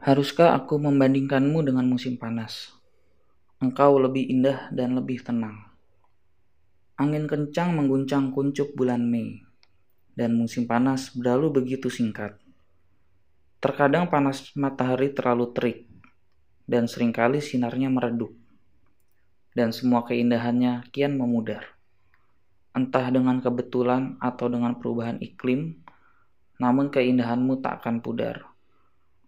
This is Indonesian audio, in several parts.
Haruskah aku membandingkanmu dengan musim panas? Engkau lebih indah dan lebih tenang. Angin kencang mengguncang kuncup bulan Mei, dan musim panas berlalu begitu singkat. Terkadang panas matahari terlalu terik, dan sering kali sinarnya meredup, dan semua keindahannya kian memudar. Entah dengan kebetulan atau dengan perubahan iklim, namun keindahanmu tak akan pudar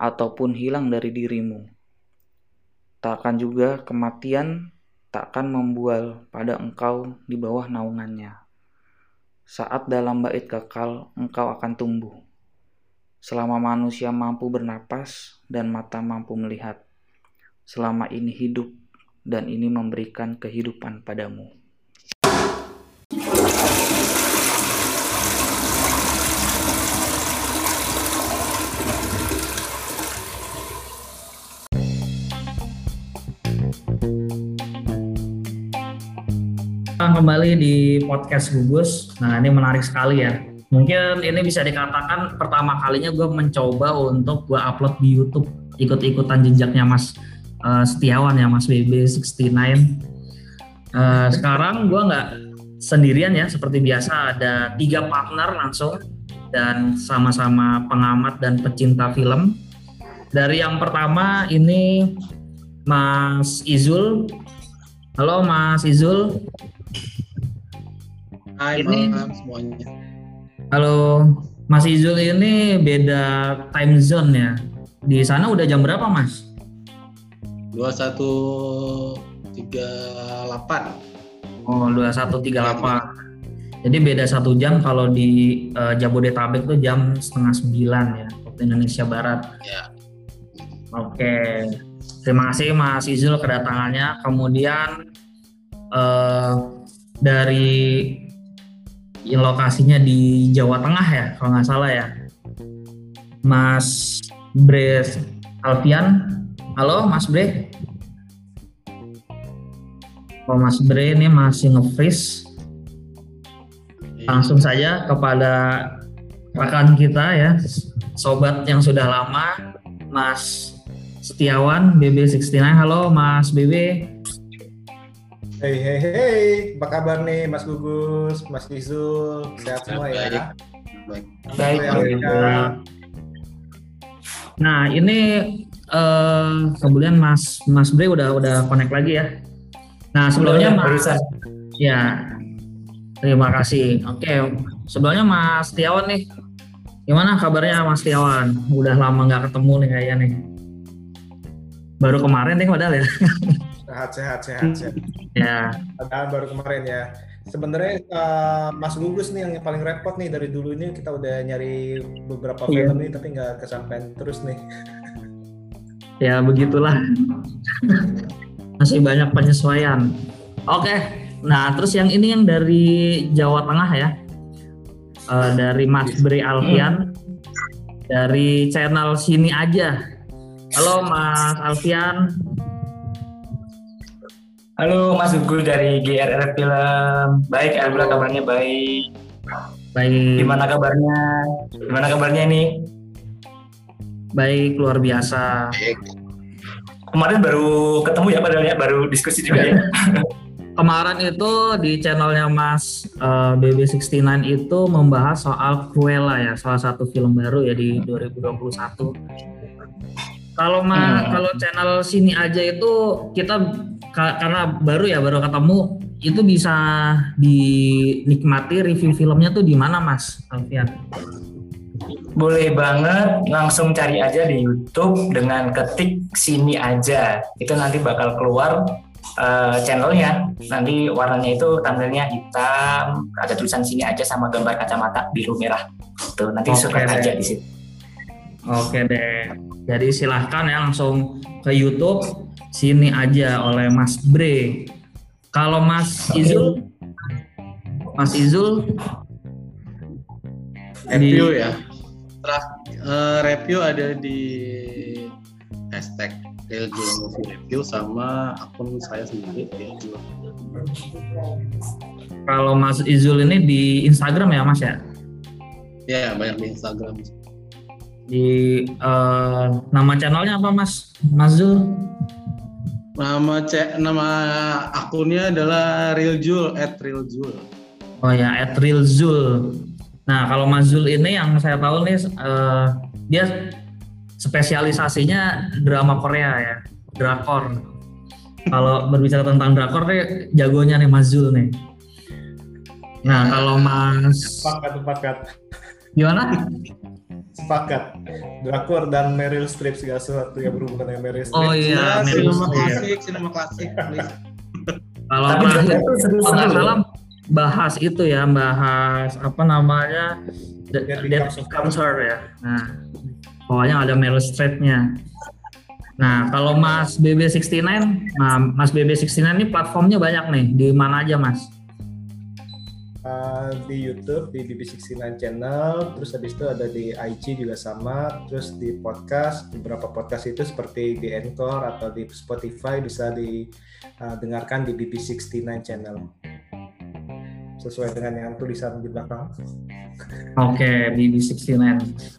ataupun hilang dari dirimu. Tak akan juga kematian tak akan membual pada engkau di bawah naungannya. Saat dalam bait kekal engkau akan tumbuh. Selama manusia mampu bernapas dan mata mampu melihat. Selama ini hidup dan ini memberikan kehidupan padamu. Kembali di podcast Gugus. Nah ini menarik sekali ya. Mungkin ini bisa dikatakan pertama kalinya gue mencoba untuk gue upload di YouTube ikut-ikutan jejaknya Mas uh, Setiawan ya Mas BB69. Uh, sekarang gue nggak sendirian ya seperti biasa ada tiga partner langsung dan sama-sama pengamat dan pecinta film. Dari yang pertama ini Mas Izul. Halo Mas Izul. Hai ini, malam semuanya. Halo, Mas Izul ini beda time zone ya. Di sana udah jam berapa, Mas? 2138. Oh, 2138. Jadi beda satu jam kalau di uh, Jabodetabek tuh jam setengah sembilan ya, waktu Indonesia Barat. Ya. Oke, terima kasih Mas Izul kedatangannya. Kemudian uh, dari lokasinya di Jawa Tengah ya kalau nggak salah ya. Mas Bre Alfian. Halo Mas Bre. Oh Mas Bre ini masih nge-freeze langsung saja kepada rekan kita ya sobat yang sudah lama Mas Setiawan BB69 halo Mas BB Hei hei hei, apa kabar nih Mas Gugus, Mas Izul, sehat semua ya? Baik. Baik. Nah ini uh, kemudian Mas Mas Bre udah udah connect lagi ya. Nah sebelumnya Mas, barusan. ya terima kasih. Oke sebelumnya Mas Tiawan nih, gimana kabarnya Mas Tiawan? Udah lama nggak ketemu nih kayaknya nih. Baru kemarin nih padahal ya. sehat sehat sehat sehat. Ya. Padahal baru kemarin ya. Sebenarnya uh, Mas Gugus nih yang paling repot nih dari dulu ini kita udah nyari beberapa yeah. film nih tapi nggak kesampaian terus nih. Ya begitulah. Masih banyak penyesuaian. Oke. Nah terus yang ini yang dari Jawa Tengah ya. Uh, dari Mas Bri Alfian. Dari channel sini aja. Halo Mas Alfian Halo Mas Gugu dari GRR Film. Baik, alhamdulillah kabarnya baik. Baik. Gimana kabarnya? Gimana kabarnya ini? Baik, luar biasa. Baik. Kemarin baru ketemu ya padahal ya, baru diskusi juga ya. Kemarin itu di channelnya Mas uh, eh, BB69 itu membahas soal Cruella ya, salah satu film baru ya di 2021. Kalau hmm. kalau channel sini aja itu kita karena baru ya baru ketemu itu bisa dinikmati review filmnya tuh di mana Mas Alfian? Boleh banget langsung cari aja di YouTube dengan ketik sini aja itu nanti bakal keluar uh, channelnya nanti warnanya itu tampilnya hitam ada tulisan sini aja sama gambar kacamata biru merah tuh nanti okay, suka aja di situ. Oke deh. Jadi silahkan ya langsung ke YouTube sini aja oleh Mas Bre. Kalau Mas Izul, Mas Izul review di, ya. Terus uh, review ada di hashtag Movie Review sama akun saya sendiri. Kalau Mas Izul ini di Instagram ya Mas ya? Ya banyak di Instagram. Di uh, nama channelnya apa Mas? Mas Zul? Nama cek nama akunnya adalah Real Jul at Real Jul. Oh ya, at Real Zul. Nah, kalau Mas Zul ini yang saya tahu nih uh, dia spesialisasinya drama Korea ya, drakor. Kalau berbicara tentang drakor nih jagonya nih Mas Zul nih. Nah, kalau Mas sepakat sepakat. Gimana? Sepakat drakor dan Meryl Streep segala sesuatu yang berhubungan dengan Meryl Streep. Oh iya, Ya, Meryl sinema Streep. klasik, sinema klasik. please. Kalau nggak salah bahas itu ya, bahas apa namanya The- Death Becomes Her ya. Nah, pokoknya ada Meryl Streep-nya. Nah, kalau Mas BB69, nah Mas BB69 ini platformnya banyak nih. Di mana aja, Mas? Uh, di YouTube di BB69 channel, terus habis itu ada di IG juga sama, terus di podcast beberapa podcast itu seperti di Anchor atau di Spotify bisa didengarkan di BB69 channel sesuai dengan yang tulisan di belakang. Oke, BB69.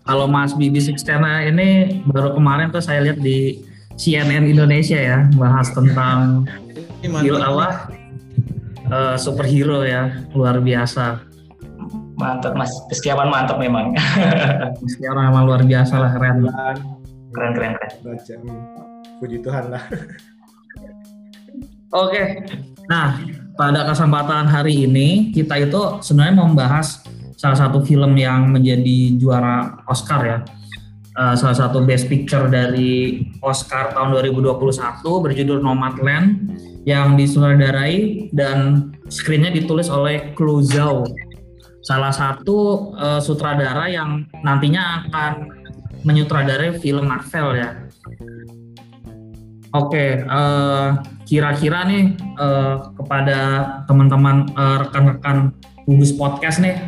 Kalau Mas BB69 ini baru kemarin tuh saya lihat di CNN Indonesia ya, bahas tentang Ini Gil mantap. Allah eh, superhero ya, luar biasa. Mantap Mas, Setiawan mantap memang. Sekarang emang luar biasa lah keren. Keren keren keren. baca, puji Tuhan lah. Oke. Nah, pada kesempatan hari ini kita itu sebenarnya membahas salah satu film yang menjadi juara Oscar ya. Eh, salah satu best picture dari Oscar tahun 2021 berjudul Nomadland yang disutradarai dan skripnya ditulis oleh Zhao. Salah satu eh, sutradara yang nantinya akan menyutradarai film Marvel ya. Oke, eh, kira-kira nih eh, kepada teman-teman eh, rekan-rekan gugus podcast nih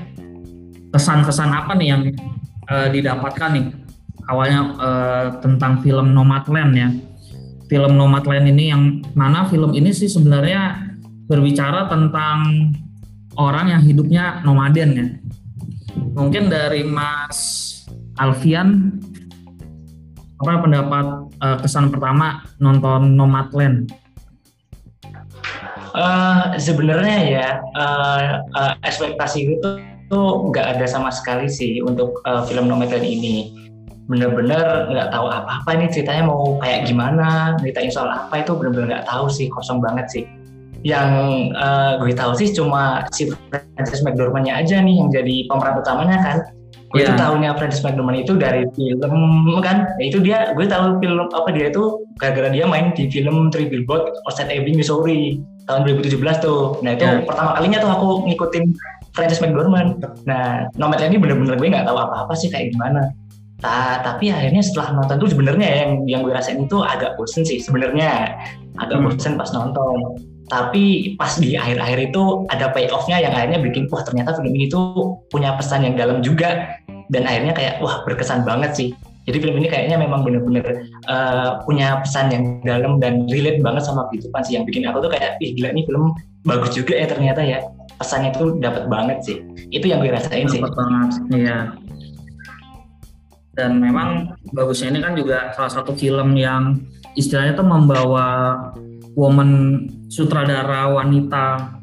kesan-kesan apa nih yang eh, didapatkan nih awalnya eh, tentang film Nomadland ya. Film Nomadland ini yang mana film ini sih sebenarnya berbicara tentang orang yang hidupnya nomaden ya. Mungkin dari Mas Alfian apa pendapat eh, kesan pertama nonton Nomadland? Eh, Sebenarnya ya eh, eh, ekspektasi itu tuh nggak ada sama sekali sih untuk eh, film Nomadland ini. Bener-bener nggak tahu apa-apa ini ceritanya mau kayak gimana, ceritain soal apa itu bener-bener nggak tahu sih, kosong banget sih. Yang eh, gue tahu sih cuma si Francis McDormand-nya aja nih yang jadi pemeran utamanya kan. Gue Iya. tuh tahunya Francis McDormand itu dari film kan, ya itu dia gue tahu film apa dia itu gara-gara dia main di film Three Billboard Outside Ebbing, Missouri tahun 2017 tuh. Nah itu Ya. pertama kalinya tuh aku ngikutin Francis McDormand. Nah Nomadland ini bener-bener gue nggak tahu apa-apa sih kayak gimana. Ta tapi akhirnya setelah nonton tuh sebenarnya yang yang gue rasain itu agak bosen sih sebenarnya agak Hmm. bosen pas nonton. Tapi pas di akhir-akhir itu ada payoff-nya yang akhirnya bikin wah ternyata film ini tuh punya pesan yang dalam juga dan akhirnya kayak wah berkesan banget sih. Jadi film ini kayaknya memang bener-bener eh, punya pesan yang dalam dan relate banget sama kehidupan sih yang bikin aku tuh kayak ih gila ini film bagus juga ya ternyata ya pesannya tuh dapat banget sih itu yang gue rasain sih Dapat banget, iya. Dan memang bagusnya ini kan juga salah satu film yang istilahnya tuh membawa woman sutradara wanita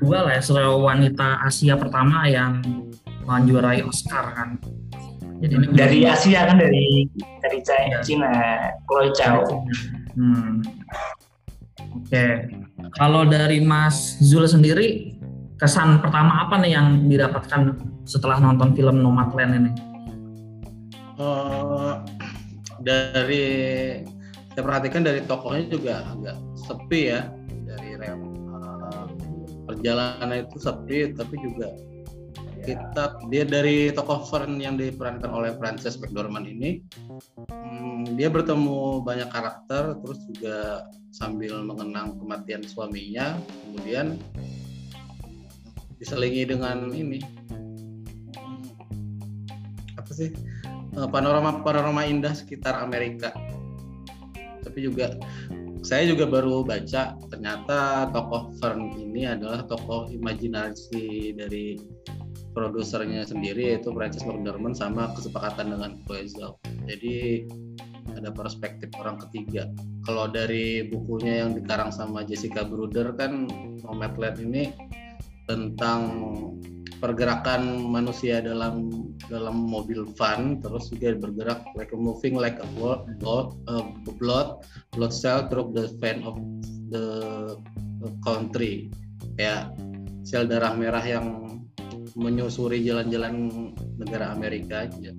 dua lah ya, sutradara wanita Asia pertama yang menjuarai Oscar kan. Jadi ini dari Asia kan dari dari China, Iya. Cina Chloe Zhao Hmm. Oke, kalau dari Mas Zul sendiri kesan pertama apa nih yang didapatkan setelah nonton film Nomadland ini? Eh, dari saya perhatikan dari tokohnya juga agak sepi ya. Dari rem eh, perjalanan itu sepi tapi juga kita dia dari tokoh Fern yang diperankan oleh Frances McDormand ini hmm, dia bertemu banyak karakter terus juga sambil mengenang kematian suaminya kemudian diselingi dengan ini. Hmm, apa sih panorama panorama indah sekitar Amerika. Tapi juga saya juga baru baca ternyata tokoh Fern ini adalah tokoh imajinasi dari produsernya sendiri yaitu Francis McDormand sama kesepakatan dengan Chloe Jadi ada perspektif orang ketiga. Kalau dari bukunya yang dikarang sama Jessica Bruder kan Nomadland ini tentang pergerakan manusia dalam dalam mobil van terus juga bergerak like moving like a blood uh, blood blood cell through the van of the country kayak sel darah merah yang menyusuri jalan-jalan negara Amerika aja.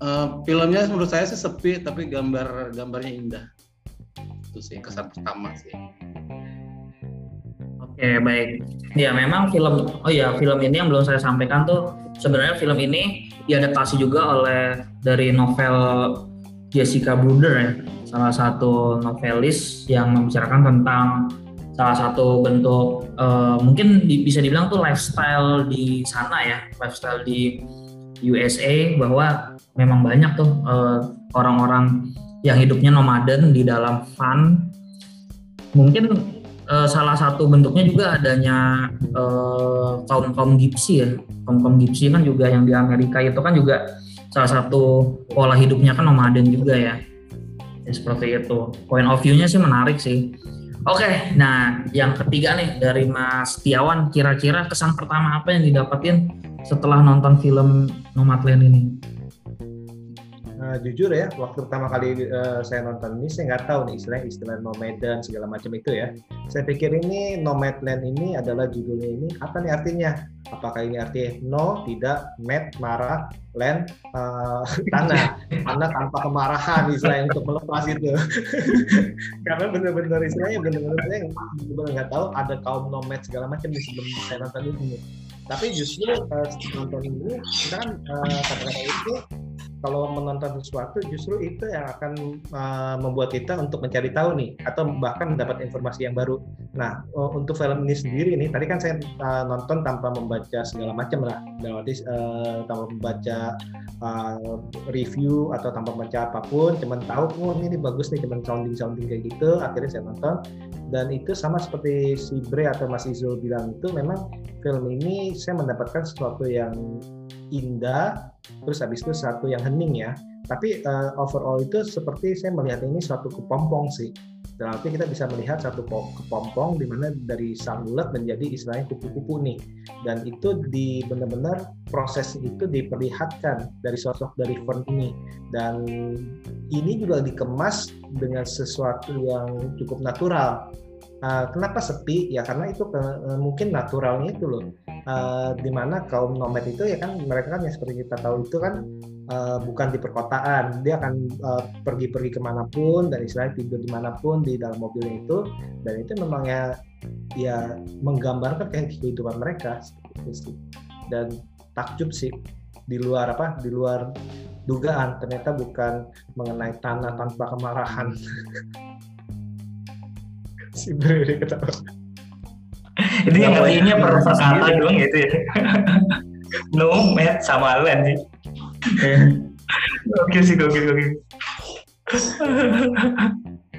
Uh, filmnya menurut saya sih sepi tapi gambar gambarnya indah. Itu sih kesan pertama sih. Oke baik. Ya memang film oh ya film ini yang belum saya sampaikan tuh sebenarnya film ini diadaptasi juga oleh dari novel Jessica Bruder ya salah satu novelis yang membicarakan tentang salah satu bentuk uh, mungkin di, bisa dibilang tuh lifestyle di sana ya lifestyle di USA bahwa memang banyak tuh eh, orang-orang yang hidupnya nomaden di dalam van mungkin uh, salah satu bentuknya juga adanya uh, kaum kaum gipsi ya. Kaum kaum gipsi kan juga yang di Amerika itu kan juga salah satu pola hidupnya kan nomaden juga ya, ya seperti itu. Point of view-nya sih menarik sih. Oke, okay, nah yang ketiga nih dari Mas Tiawan, kira-kira kesan pertama apa yang didapatin setelah nonton film Nomadland ini? Uh, jujur ya, waktu pertama kali uh, saya nonton ini saya nggak tahu nih istilah istilah nomaden segala macam itu ya. Saya pikir ini Nomadland ini adalah judulnya ini apa nih artinya? Apakah ini artinya no, tidak, mad, marah, land, uh, tanah, tanah tanpa kemarahan istilahnya untuk melepas itu. Karena benar-benar istilahnya benar-benar saya nggak tahu ada kaum nomad segala macam di sebelum saya nonton ini. Tapi justru uh, nonton ini kita kan uh, kata-kata itu kalau menonton sesuatu justru itu yang akan uh, membuat kita untuk mencari tahu nih atau bahkan mendapat informasi yang baru. Nah uh, untuk film ini sendiri nih tadi kan saya uh, nonton tanpa membaca segala macam lah, dalam uh, tanpa membaca uh, review atau tanpa membaca apa pun, cuman tahu oh ini bagus nih, cuman sounding sounding kayak gitu. Akhirnya saya nonton dan itu sama seperti si Bre atau Mas Izul bilang itu memang film ini saya mendapatkan sesuatu yang indah terus habis itu satu yang hening ya. Tapi uh, overall itu seperti saya melihat ini suatu kepompong sih. Dalam arti kita bisa melihat satu kepompong di mana dari sang bulat menjadi istilahnya kupu-kupu nih. Dan itu di benar-benar proses itu diperlihatkan dari sosok dari Fern ini. Dan ini juga dikemas dengan sesuatu yang cukup natural. Uh, kenapa sepi? Ya karena itu uh, mungkin naturalnya itu loh uh, di mana kaum nomad itu ya kan mereka kan yang seperti kita tahu itu kan uh, bukan di perkotaan. Dia akan uh, pergi-pergi ke mana pun dan istilahnya tidur di mana pun di dalam mobilnya itu. Dan itu memang ya ya menggambarkan kayak kehidupan mereka seperti itu. Dan takjub sih di luar apa di luar dugaan. Ternyata bukan mengenai tanah tanpa kemarahan. Si Beri ketawa itu yang ngertinya per kata doang gitu ya. No met sama Len sih oke sih oke oke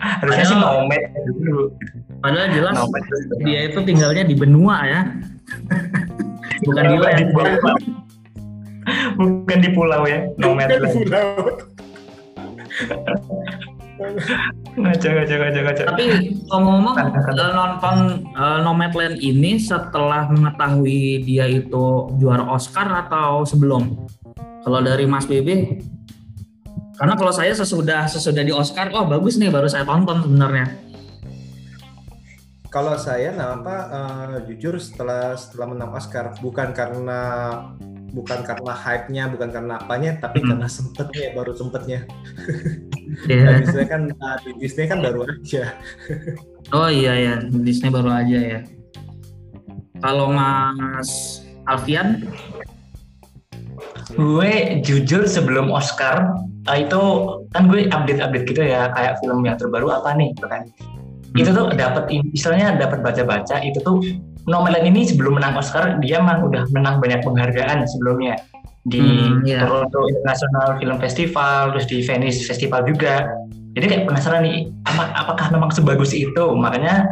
harusnya sih met dulu. Padahal jelas nomad dia itu tinggalnya di benua ya. Bukan di land bukan di pulau ya nomad di pulau ngaca ngaca ngaca ngaca tapi ngomong-ngomong nonton uh, Nomadland ini setelah mengetahui dia itu juara Oscar atau sebelum? Kalau dari Mas BB karena kalau saya sesudah sesudah di Oscar oh bagus nih baru saya tonton sebenarnya. Kalau saya nah apa uh, jujur setelah setelah menang Oscar bukan karena bukan karena hype-nya, bukan karena apanya, tapi hmm. karena sempetnya, baru sempetnya. Yeah. nah, Disney kan nah, di Disney kan baru aja. oh iya ya, Disney baru aja ya. Kalau Mas Alfian? Gue jujur sebelum Oscar eh, itu kan gue update-update gitu ya kayak film yang terbaru apa nih, gitu kan. Hmm. Itu tuh dapat istilahnya dapat baca-baca itu tuh Nomadland ini sebelum menang Oscar dia memang udah menang banyak penghargaan sebelumnya. Di hmm, yeah. Toronto International Film Festival terus di Venice Festival juga. Jadi kayak penasaran nih apa, apakah memang sebagus itu? Makanya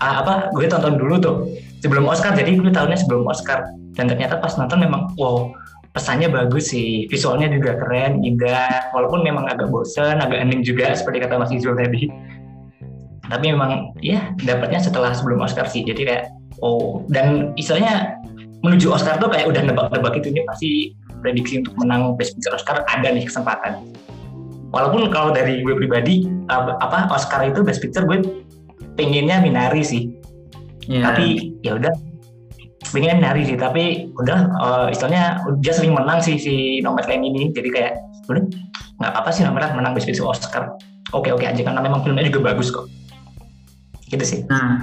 apa gue tonton dulu tuh sebelum Oscar. Jadi gue tahunnya sebelum Oscar. Dan ternyata pas nonton memang wow pesannya bagus sih. Visualnya juga keren indah. Walaupun memang agak bosen agak ending juga seperti kata Mas Izul tadi. Tapi memang ya dapatnya setelah sebelum Oscar sih. Jadi kayak oh dan istilahnya menuju Oscar tuh kayak udah nebak-nebak itu ini pasti prediksi untuk menang Best Picture Oscar ada nih kesempatan. Walaupun kalau dari gue pribadi apa Oscar itu Best Picture gue pengennya Minari sih. Yeah. tapi ya udah pengen Minari sih. Tapi udah uh, istilahnya dia sering menang sih si Nomadland ini. Jadi kayak udah nggak apa sih Nomadland menang Best Picture Oscar. Oke oke aja karena memang filmnya juga bagus kok. Gitu sih. Nah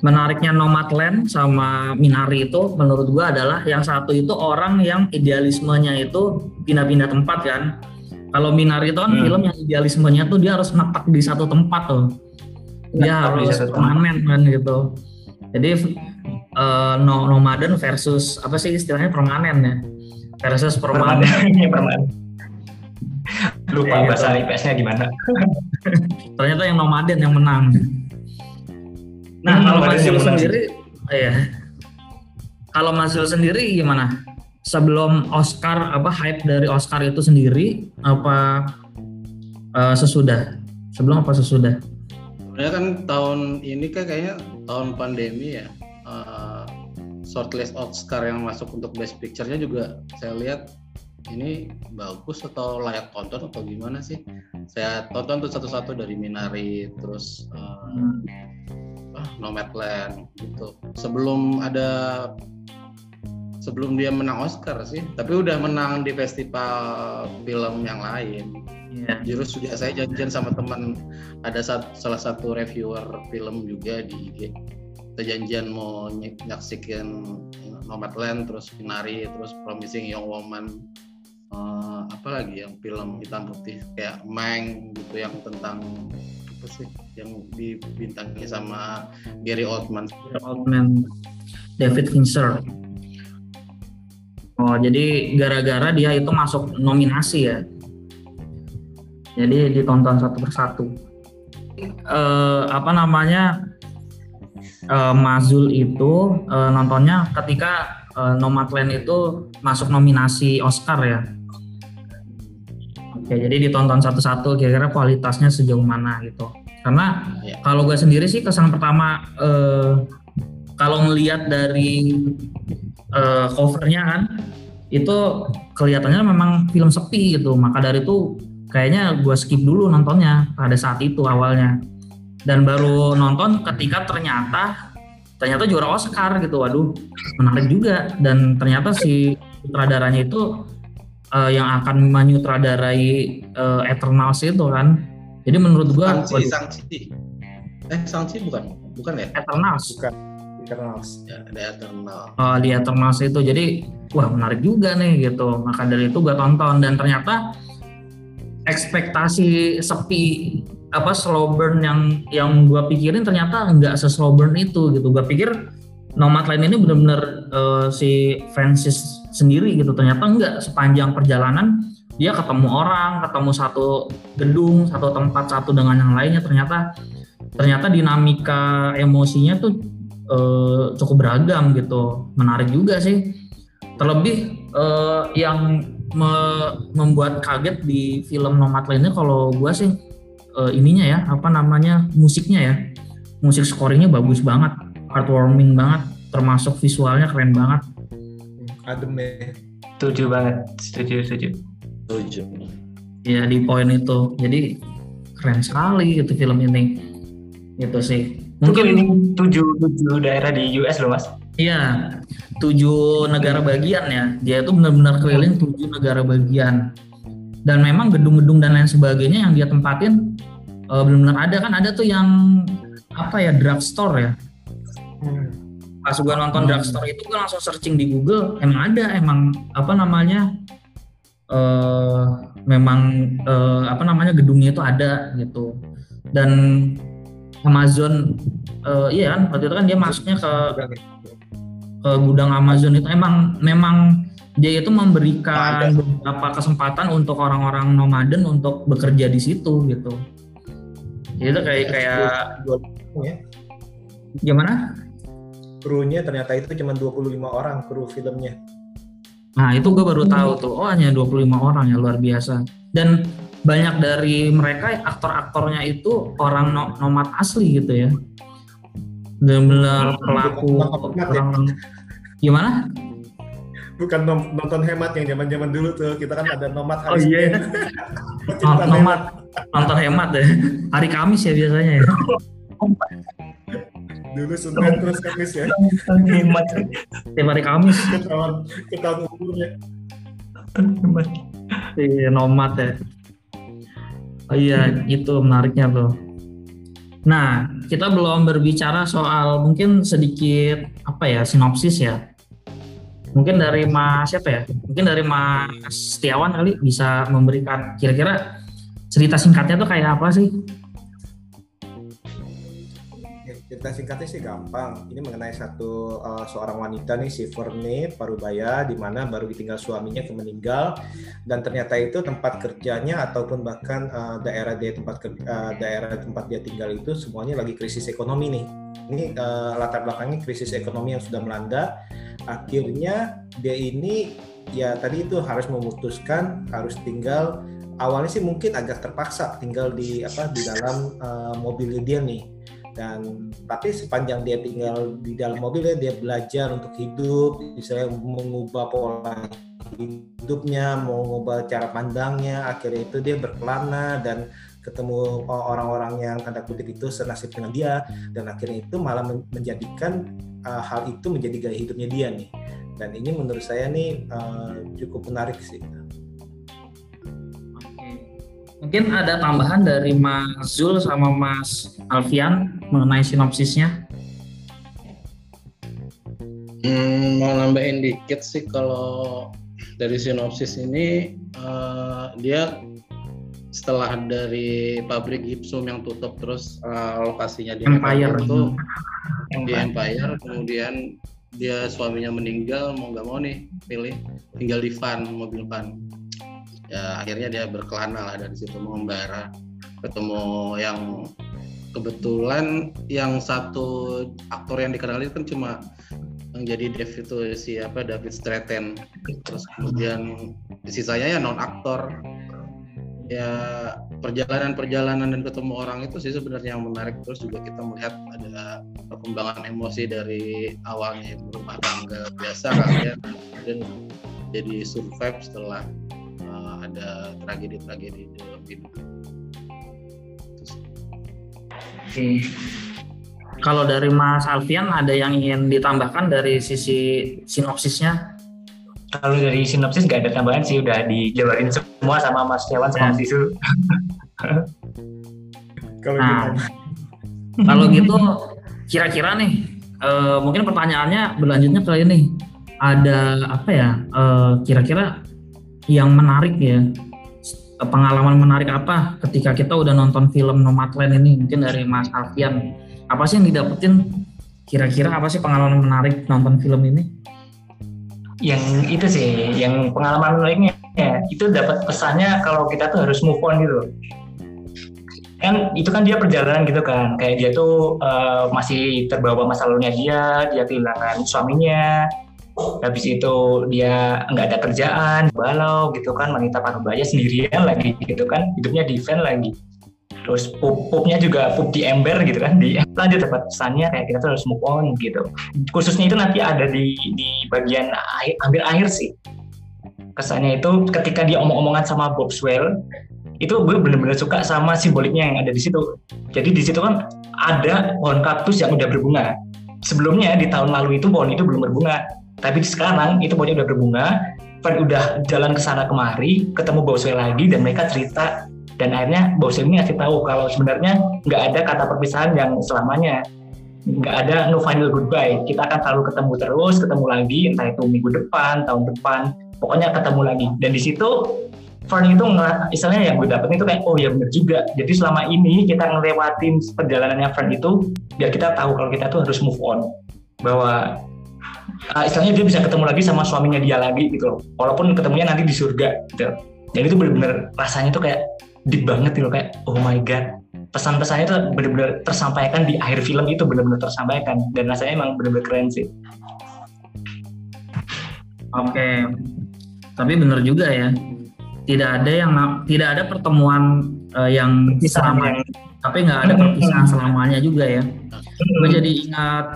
menariknya Nomadland sama Minari itu menurut gua adalah yang satu itu orang yang idealismenya itu pindah-pindah tempat kan. Kalau Minari itu kan hmm. film yang idealismenya tuh dia harus netak di satu tempat tuh. Dia harus permanen kan gitu. Jadi uh, no, nomaden versus apa sih istilahnya permanen ya? Versus permanen. Permanen lupa ya, bahasa gitu. IPS-nya gimana. Ternyata yang nomaden yang menang nah hmm, kalau Mas sendiri ya kalau Mas sendiri gimana? Sebelum Oscar apa hype dari Oscar itu sendiri apa uh, sesudah? Sebelum apa sesudah? Sebenarnya kan tahun ini kan kayaknya tahun pandemi ya. Uh, shortlist Oscar yang masuk untuk Best Picture-nya juga saya lihat ini bagus atau layak tonton atau gimana sih? Saya tonton tuh satu-satu dari Minari terus uh, uh, Nomadland gitu. Sebelum ada sebelum dia menang Oscar sih, tapi udah menang di festival film yang lain. Yeah. Jurus sudah saya janjian sama teman ada sat, salah satu reviewer film juga di IG. Kita janjian mau nyaksikan Nomadland, terus Finari, terus Promising Young Woman, uh, apa lagi yang film hitam putih kayak Mang gitu yang tentang apa sih yang dibintangi sama Gary Oldman. Gary Oldman, David Fincher. Oh, jadi gara-gara dia itu masuk nominasi ya jadi ditonton satu persatu uh, apa namanya uh, Mazul itu uh, nontonnya ketika uh, Nomadland itu masuk nominasi Oscar ya oke jadi ditonton satu-satu kira-kira kualitasnya sejauh mana gitu. Karena ya. kalau gue sendiri sih kesan pertama uh, kalau melihat dari uh, covernya kan itu kelihatannya memang film sepi gitu. Maka dari itu kayaknya gue skip dulu nontonnya pada saat itu awalnya. Dan baru nonton ketika ternyata ternyata juara Oscar gitu waduh menarik juga. Dan ternyata si sutradaranya itu uh, yang akan menyutradarai uh, Eternals itu kan. Jadi menurut gue Sangsi, Sangsi. eh Sangsi bukan? Bukan ya? Eternals. Bukan. Eternals. Ya ada Eternals. Uh, di Eternals itu. Jadi wah menarik juga nih gitu. Maka dari itu gue tonton. Dan ternyata ekspektasi sepi apa slow burn yang yang gue pikirin ternyata nggak slow burn itu gitu. Gue pikir nomad lain ini benar-benar uh, si Francis sendiri gitu. Ternyata nggak sepanjang perjalanan dia ketemu orang ketemu satu gedung satu tempat satu dengan yang lainnya. Ternyata ternyata dinamika emosinya tuh uh, cukup beragam gitu. Menarik juga sih. Terlebih uh, yang me membuat kaget di film Nomad lainnya kalau gue sih uh, ininya ya apa namanya musiknya ya. Musik scoringnya bagus banget heartwarming banget termasuk visualnya keren banget adem ya? Setuju banget setuju setuju. Setuju. Ya di poin itu. Jadi keren sekali gitu film ini. Gitu sih. Mungkin ini tujuh tujuh daerah di US loh mas. Iya. Tujuh negara bagian ya. Dia itu benar-benar keliling tujuh negara bagian. Dan memang gedung-gedung dan lain sebagainya yang dia tempatin uh, benar-benar ada kan. Ada tuh yang apa ya drugstore ya. Hmm. Pas gua nonton hmm. drugstore itu gua langsung searching di Google, emang ada emang apa namanya uh, memang uh, apa namanya gedungnya itu ada gitu. Dan Amazon uh, iya kan waktu itu kan dia masuknya ke ke gudang Amazon itu emang memang dia itu memberikan beberapa kesempatan untuk orang-orang nomaden untuk bekerja di situ gitu. Itu kayak kayak ya? gimana? Krunya ternyata itu cuma 25 orang kru filmnya. Nah itu gue baru tahu tuh, oh hanya 25 orang ya luar biasa. Dan banyak dari mereka aktor-aktornya itu orang no nomad asli gitu ya. Benar-benar pelaku orang gimana? Bukan nonton hemat yang zaman-zaman dulu tuh. Kita kan ada nomad Oh iya. nomad nonton hemat deh. Hari Kamis ya biasanya ya. Dulu Senin terus Kamis ya. Hemat. Tiap hari Kamis. Ketahuan ketahuan umurnya. Iya nomad ya. Oh iya, itu menariknya tuh. Nah, kita belum berbicara soal mungkin sedikit apa ya sinopsis ya. Mungkin dari Mas siapa ya? Mungkin dari Mas Setiawan kali bisa memberikan kira-kira cerita singkatnya tuh kayak apa sih? Cerita singkatnya sih gampang. Ini mengenai satu uh, seorang wanita nih si Verne Parubaya di mana baru ditinggal suaminya yang meninggal dan ternyata itu tempat kerjanya ataupun bahkan uh, daerah dia tempat uh, daerah tempat dia tinggal itu semuanya lagi krisis ekonomi nih. Ini uh, latar belakangnya krisis ekonomi yang sudah melanda. Akhirnya dia ini ya tadi itu harus memutuskan harus tinggal awalnya sih mungkin agak terpaksa tinggal di apa di dalam uh, mobilnya dia nih dan tapi sepanjang dia tinggal di dalam mobilnya dia belajar untuk hidup misalnya mengubah pola hidupnya mengubah cara pandangnya akhirnya itu dia berkelana dan ketemu orang-orang yang tanda kutip itu senasib dengan dia. Dan akhirnya itu malah menjadikan uh, hal itu menjadi gaya hidupnya dia nih. Dan ini menurut saya nih uh, cukup menarik sih Mungkin ada tambahan dari Mas Zul sama Mas Alfian mengenai sinopsisnya? Hmm, mau nambahin dikit sih kalau dari sinopsis ini uh, dia setelah dari pabrik gipsum yang tutup terus uh, lokasinya di Empire. Itu di Empire kemudian dia suaminya meninggal mau nggak mau nih pilih tinggal di van mobil van ya akhirnya dia berkelana lah dari situ mengembara ketemu yang kebetulan yang satu aktor yang dikenali kan cuma yang jadi Dev itu siapa David Stratton. Terus kemudian sisanya ya non aktor. Ya perjalanan-perjalanan dan ketemu orang itu sih sebenarnya yang menarik. Terus juga kita melihat ada perkembangan emosi dari awalnya berumah tangga biasa kan ya. Dan jadi survive setelah ada tragedi-tragedi dalam hidup. Oke. Kalau dari Mas Alfian ada yang ingin ditambahkan dari sisi sinopsisnya? Kalau dari sinopsis nggak ada tambahan sih, udah dijabarin semua sama Mas Dewan sama Mas Isul. kalau nah, gitu. kalau gitu kira-kira nih, uh, mungkin pertanyaannya berlanjutnya ke ini, ada apa ya? Uh, kira-kira yang menarik ya. Pengalaman menarik apa ketika kita udah nonton film Nomadland ini mungkin dari Mas Alfian. Apa sih yang didapetin? Kira-kira apa sih pengalaman menarik nonton film ini? Yang itu sih yang pengalaman menariknya. Ya itu dapat pesannya kalau kita tuh harus move on gitu. Kan itu kan dia perjalanan gitu kan. Kayak dia tuh uh, masih terbawa masa lalunya dia dia kehilangan suaminya habis itu dia nggak ada kerjaan balau gitu kan wanita parubaya sendirian lagi gitu kan hidupnya di van lagi. Terus pup pupnya juga pup di ember gitu kan di lanjut dapat pesannya kayak kita tuh harus move on gitu. Khususnya itu nanti ada di di bagian akhir, hampir akhir sih. Kesannya itu ketika dia omong-omongan sama Bob Swell itu gue bener-bener suka sama simboliknya yang ada di situ. Jadi di situ kan ada pohon kaktus yang udah berbunga. Sebelumnya di tahun lalu itu pohon itu belum berbunga tapi sekarang itu pokoknya udah berbunga, Van udah jalan ke sana kemari, ketemu Bowser lagi dan mereka cerita. Dan akhirnya Bowser ini ngasih tahu kalau sebenarnya nggak ada kata perpisahan yang selamanya. Nggak ada no final goodbye. Kita akan selalu ketemu terus ketemu lagi entah itu minggu depan tahun depan. Pokoknya ketemu lagi. Dan di situ Fern itu istilahnya yang gue dapet itu kayak oh ya bener juga. Jadi selama ini kita ngelewatin perjalanannya Fern itu biar kita tahu kalau kita tuh harus move on. Bahwa uh, istilahnya dia bisa ketemu lagi sama suaminya dia lagi gitu loh. Walaupun ketemunya nanti di surga gitu. Dan itu benar-benar rasanya tuh kayak deep banget gitu loh kayak oh my god. Pesan-pesannya itu benar-benar tersampaikan di akhir film itu benar-benar tersampaikan. Dan rasanya emang benar-benar keren sih. Oke, tapi benar juga ya. Tidak ada yang tidak ada pertemuan uh, yang sama, yang... tapi nggak ada perpisahan selamanya juga ya. Gue jadi ingat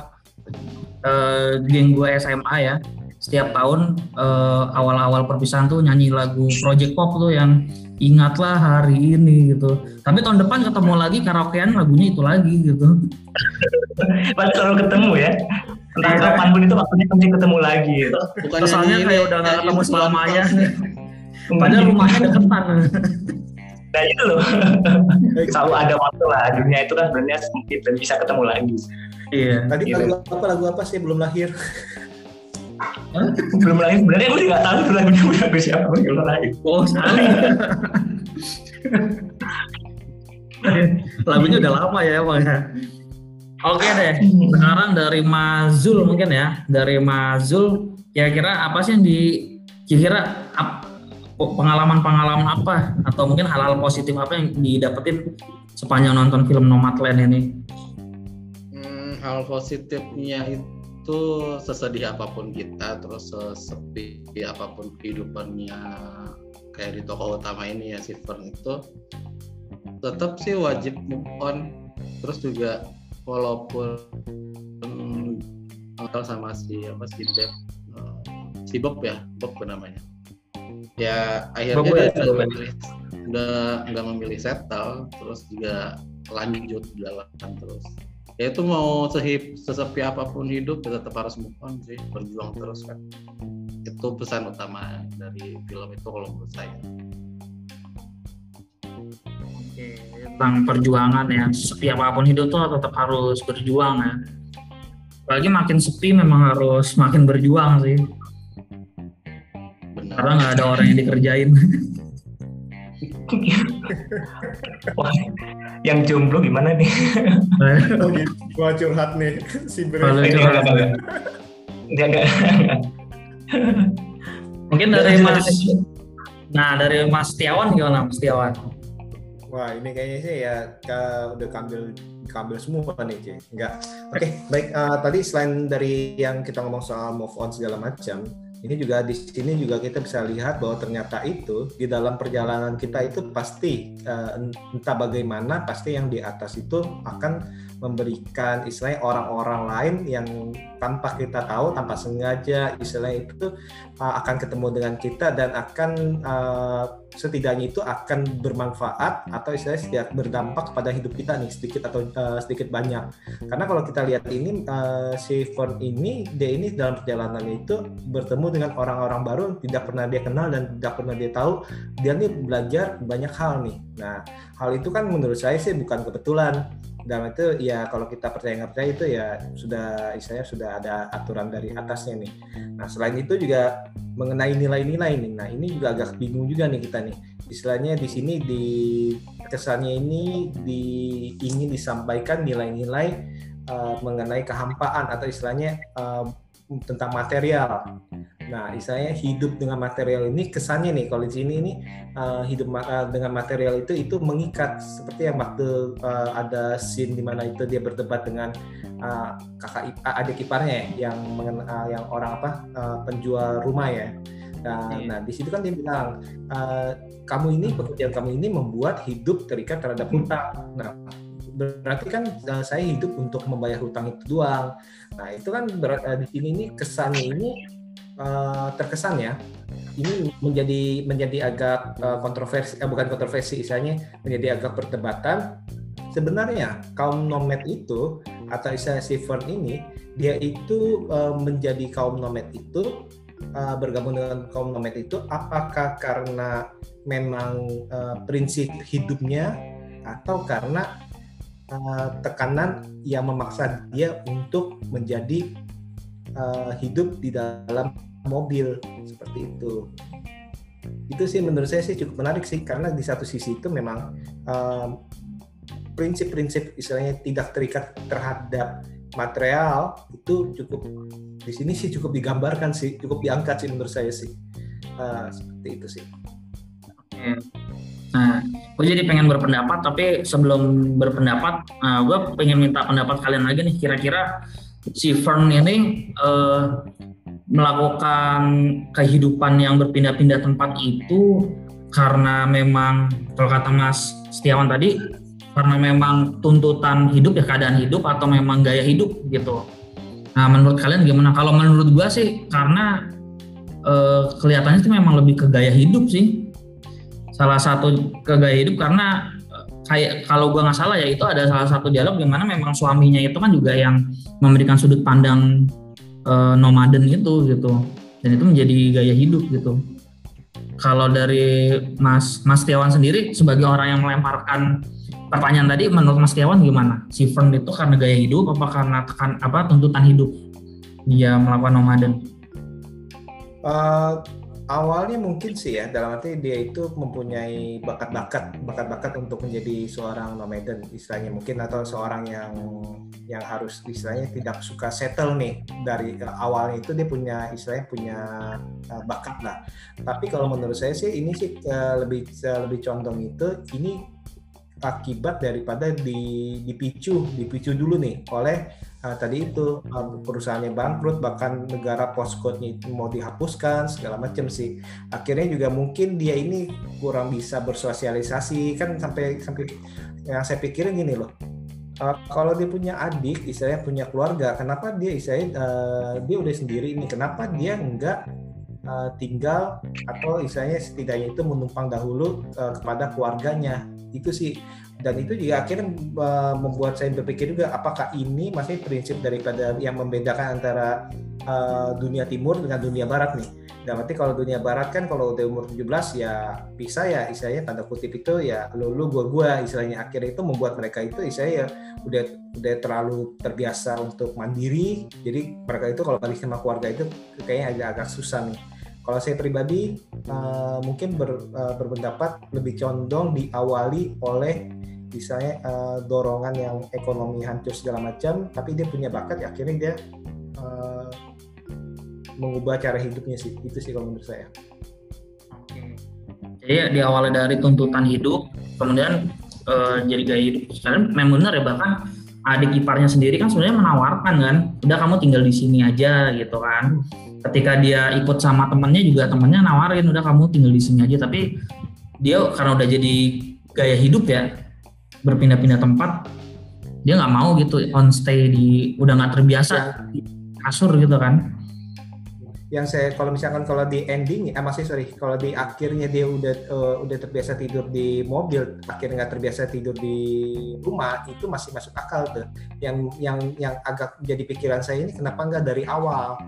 uh, geng gue SMA ya. Setiap tahun uh, awal-awal perpisahan tuh nyanyi lagu Project Pop tuh yang ingatlah hari ini gitu. Tapi tahun depan ketemu lagi karaokean lagunya itu lagi gitu. Pasti selalu ketemu ya. Entah iya. kapan pun itu waktunya mesti ketemu lagi. Gitu. Kesannya kayak udah nggak ketemu selamanya. Padahal rumahnya deketan. Nah itu loh. Selalu ada waktu lah. Dunia itu kan sebenarnya sempit dan bisa ketemu lagi. Iya. Tadi gitu. lagu apa lagu apa sih belum lahir? belum lahir sebenarnya gue juga tahu lagunya lagu siapa belum lahir. Oh sekali. lagunya udah lama ya bang ya. Oke deh, sekarang dari Mazul mungkin ya, dari Mazul, kira-kira apa sih yang di, kira-kira pengalaman-pengalaman apa atau mungkin hal-hal positif apa yang didapetin sepanjang nonton film Nomadland ini? Hal positifnya itu sesedih apa pun kita, terus sesepi apa pun kehidupannya kayak di tokoh utama ini ya si Fern itu tetap sih wajib move on. Terus juga walaupun ngobrol sama si apa si Deb uh, si Bob ya Bob namanya. Ya akhirnya Bob dia udah memilih udah nggak memilih settle terus juga lanjut jalan terus ya itu mau sehip sesepi apa pun hidup ya tetap harus move on sih berjuang terus kan. Itu pesan utama dari film itu kalau menurut saya. Tentang perjuangan ya. Sepi apa pun hidup tuh tetap harus berjuang ya. Apalagi makin sepi memang harus makin berjuang sih. Benar. karena nggak ada orang yang dikerjain. Wah, yang jomblo gimana nih? oh, gitu. Gua curhat nih si Bre. curhat. Enggak, enggak. Mungkin dari Mas Nah, dari Mas Tiawan gimana Mas Tiawan? Wah ini kayaknya sih ya udah kambil kambil semua nih Ci. Enggak. Oke okay, baik uh, tadi selain dari yang kita ngomong soal move on segala macam, ini juga di sini juga kita bisa lihat bahwa ternyata itu di dalam perjalanan kita itu pasti uh, entah bagaimana pasti yang di atas itu akan memberikan istilahnya orang-orang lain yang tanpa kita tahu tanpa sengaja istilahnya itu uh, akan ketemu dengan kita dan akan uh, setidaknya itu akan bermanfaat atau istilahnya setiap berdampak pada hidup kita nih sedikit atau uh, sedikit banyak. Karena kalau kita lihat ini uh, si Ford ini dia ini dalam perjalanan itu bertemu dengan orang-orang baru tidak pernah dia kenal dan tidak pernah dia tahu dia nih belajar banyak hal nih. Nah hal itu kan menurut saya sih bukan kebetulan dalam itu ya kalau kita percaya nggak percaya itu ya sudah istilahnya sudah ada aturan dari atasnya nih. Nah selain itu juga mengenai nilai-nilai nih. Nah ini juga agak bingung juga nih kita nih. Istilahnya di sini di kesannya ini di, ingin disampaikan nilai-nilai uh, mengenai kehampaan atau istilahnya uh, tentang material. Nah, istilahnya hidup dengan material ini kesannya nih kalau di sini ini uh, hidup uh, dengan material itu itu mengikat seperti yang waktu uh, ada scene di mana itu dia berdebat dengan uh, kakak adik iparnya ya, yang uh, yang orang apa uh, penjual rumah ya. Nah, yeah. nah di situ kan dia bilang uh, kamu ini pekerjaan kamu ini membuat hidup terikat terhadap hutang. Nah, berarti kan uh, saya hidup untuk membayar hutang itu doang. Nah itu kan berat, uh, di sini ini kesannya ini uh, terkesan ya ini menjadi menjadi agak uh, kontroversi uh, bukan kontroversi istilahnya menjadi agak perdebatan. Sebenarnya kaum nomad itu atau istilah Sifern ini dia itu uh, menjadi kaum nomad itu uh, bergabung dengan kaum nomad itu apakah karena memang uh, prinsip hidupnya atau karena uh, tekanan yang memaksa dia untuk menjadi uh, hidup di dalam mobil seperti itu itu sih menurut saya sih cukup menarik sih karena di satu sisi itu memang prinsip-prinsip uh, istilahnya tidak terikat terhadap material itu cukup di sini sih cukup digambarkan sih cukup diangkat sih menurut saya sih uh, seperti itu sih. Hmm. Nah, gue jadi pengen berpendapat, tapi sebelum berpendapat, nah, gue pengen minta pendapat kalian lagi nih. Kira-kira si Fern ini uh, melakukan kehidupan yang berpindah-pindah tempat itu karena memang kalau kata Mas Setiawan tadi karena memang tuntutan hidup ya keadaan hidup atau memang gaya hidup gitu. Nah menurut kalian gimana? Kalau menurut gua sih karena uh, kelihatannya itu memang lebih ke gaya hidup sih. Salah satu ke gaya hidup karena eh, kayak kalau gua nggak salah ya itu ada salah satu dialog di mana memang suaminya itu kan juga yang memberikan sudut pandang uh, nomaden itu gitu dan itu menjadi gaya hidup gitu kalau dari Mas Mas Tiawan sendiri sebagai orang yang melemparkan pertanyaan tadi menurut Mas Tiawan gimana? Si Fern itu karena gaya hidup apa karena tekan apa tuntutan hidup dia melakukan nomaden? Uh, awalnya mungkin sih ya dalam arti dia itu mempunyai bakat-bakat bakat-bakat untuk menjadi seorang nomaden istilahnya mungkin atau seorang yang yang harus istilahnya tidak suka settle nih dari uh, awalnya itu dia punya istilahnya punya uh, bakat lah. Tapi kalau menurut saya sih ini sih uh, lebih lebih condong itu ini akibat daripada di, dipicu dipicu dulu nih oleh uh, tadi itu uh, perusahaannya bangkrut bahkan negara postcode-nya itu mau dihapuskan segala macam sih. Akhirnya juga mungkin dia ini kurang bisa bersosialisasi. Kan sampai sampai yang saya pikirin gini loh uh, kalau dia punya adik istilahnya punya keluarga kenapa dia istilahnya dia udah sendiri ini? Kenapa dia enggak tinggal atau istilahnya setidaknya itu menumpang dahulu kepada keluarganya? Itu sih dan itu juga akhirnya uh, membuat saya berpikir juga apakah ini masih prinsip daripada yang membedakan antara uh, dunia timur dengan dunia barat nih. Dan berarti kalau dunia barat kan kalau udah umur 17 ya bisa ya istilahnya tanda kutip itu ya lu lu gua gua istilahnya akhirnya itu membuat mereka itu istilahnya ya udah udah terlalu terbiasa untuk mandiri. Jadi mereka itu kalau balik sama keluarga itu kayaknya agak agak susah nih. Kalau saya pribadi uh, mungkin ber, uh, berpendapat lebih condong diawali oleh misalnya uh, dorongan yang ekonomi hancur segala macam tapi dia punya bakat ya akhirnya dia uh, mengubah cara hidupnya sih. Itu sih kalau menurut saya. Jadi di awalnya dari tuntutan hidup kemudian uh, jadi gaya hidup sekarang memang benar ya bahkan adik iparnya sendiri kan sebenarnya menawarkan kan udah kamu tinggal di sini aja gitu kan ketika dia ikut sama temennya juga temennya nawarin udah kamu tinggal di sini aja. Tapi dia karena udah jadi gaya hidup ya berpindah-pindah tempat dia nggak mau gitu on stay di udah nggak terbiasa di kasur gitu kan. Yang saya kalau misalkan kalau di ending ah masih sorry kalau di akhirnya dia udah uh, udah terbiasa tidur di mobil akhirnya nggak terbiasa tidur di rumah itu masih masuk akal tuh. Yang yang yang agak jadi pikiran saya ini kenapa nggak dari awal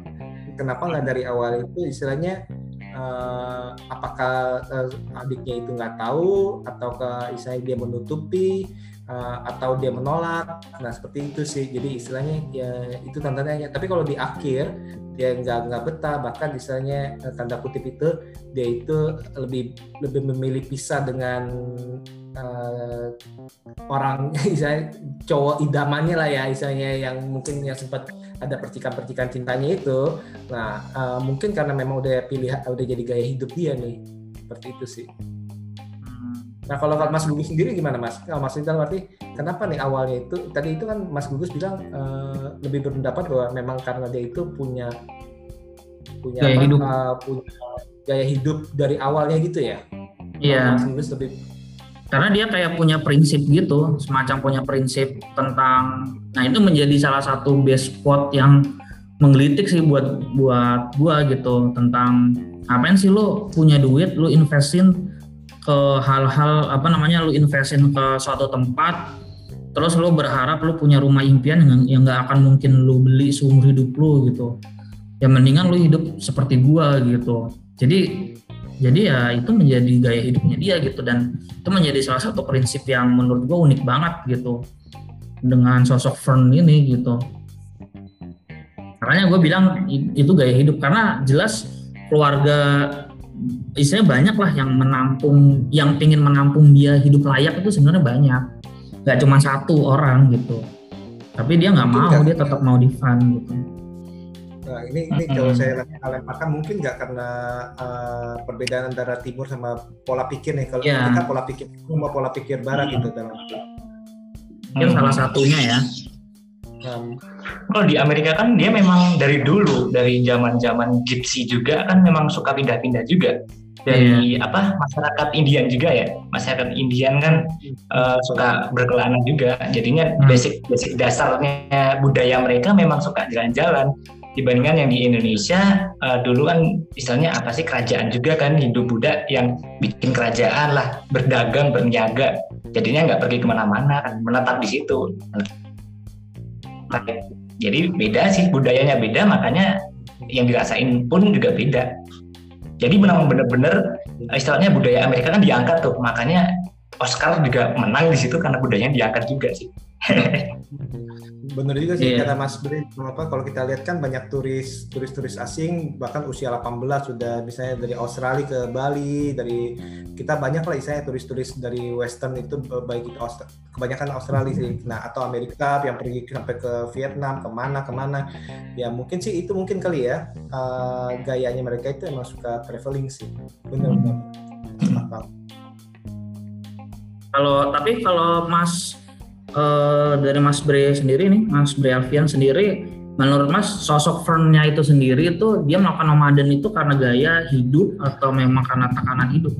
kenapa nggak dari awal itu istilahnya uh, apakah uh, adiknya itu nggak tahu atau ke istilahnya dia menutupi uh, atau dia menolak. Nah seperti itu sih. Jadi istilahnya ya itu tandanya tapi kalau di akhir dia nggak nggak betah. Bahkan istilahnya tanda kutip itu dia itu lebih lebih memilih pisah dengan uh, orang misalnya cowok idamannya lah ya misalnya yang mungkin yang sempat ada percikan-percikan cintanya itu nah uh, mungkin karena memang udah pilih udah jadi gaya hidup dia nih seperti itu sih hmm. nah kalau Mas Gugus sendiri gimana Mas? Kalau Mas Rintal berarti kenapa nih awalnya itu tadi itu kan Mas Gugus bilang uh, lebih berpendapat bahwa memang karena dia itu punya punya gaya apa, hidup. Uh, punya gaya hidup dari awalnya gitu ya? Iya. Mas Gugus lebih karena dia kayak punya prinsip gitu semacam punya prinsip tentang nah itu menjadi salah satu base spot yang menggelitik sih buat buat gua gitu tentang apa sih lo punya duit lo investin ke hal-hal apa namanya lo investin ke suatu tempat terus lo berharap lo punya rumah impian yang nggak akan mungkin lo beli seumur hidup lo gitu. Ya mendingan lo hidup seperti gua gitu. Jadi jadi ya itu menjadi gaya hidupnya dia gitu. Dan itu menjadi salah satu prinsip yang menurut gue unik banget gitu. Dengan sosok Fern ini gitu. Makanya gue bilang itu gaya hidup. Karena jelas keluarga istilahnya banyak lah yang menampung yang ingin menampung dia hidup layak itu sebenarnya banyak. Nggak cuma satu orang gitu. Tapi dia nggak mau dia tetap mau di fun gitu Nah, ini ini kalau saya lemparkan mungkin nggak karena uh, perbedaan antara timur sama pola pikir nih. Kalau yeah. kita pola pikir sama pola pikir barat hmm. gitu dalam Mungkin salah satunya ya. Um, kalau di Amerika kan dia memang dari dulu dari zaman zaman gypsy juga kan memang suka pindah-pindah juga dari yeah. apa masyarakat Indian juga ya masyarakat Indian kan uh, suka berkelana juga jadinya hmm. basic basic dasarnya budaya mereka memang suka jalan-jalan dibandingkan yang di Indonesia uh, dulu kan istilahnya apa sih kerajaan juga kan Hindu Buddha yang bikin kerajaan lah berdagang berniaga. Jadinya nggak pergi ke mana-mana kan menetap di situ. Jadi beda sih budayanya beda makanya yang dirasain pun juga beda. Jadi benar-benar istilahnya budaya Amerika kan diangkat tuh, makanya Oscar juga menang di situ karena budayanya diangkat juga sih. Bener juga sih yeah. kata Mas Bri, apa kalau kita lihat kan banyak turis turis-turis asing bahkan usia 18 sudah misalnya dari Australia ke Bali, dari kita banyak lah istilahnya turis-turis dari western itu baik itu Aust kebanyakan Australia sih. Nah, atau Amerika yang pergi sampai ke Vietnam, ke mana ke mana. Ya mungkin sih itu mungkin kali ya uh, gayanya mereka itu emang suka traveling sih. Bener-bener. Kalau tapi kalau Mas uh, dari Mas Bre sendiri nih, Mas Bre Alfian sendiri, menurut Mas sosok Fernnya itu sendiri itu dia melakukan nomaden itu karena gaya hidup atau memang karena tekanan hidup?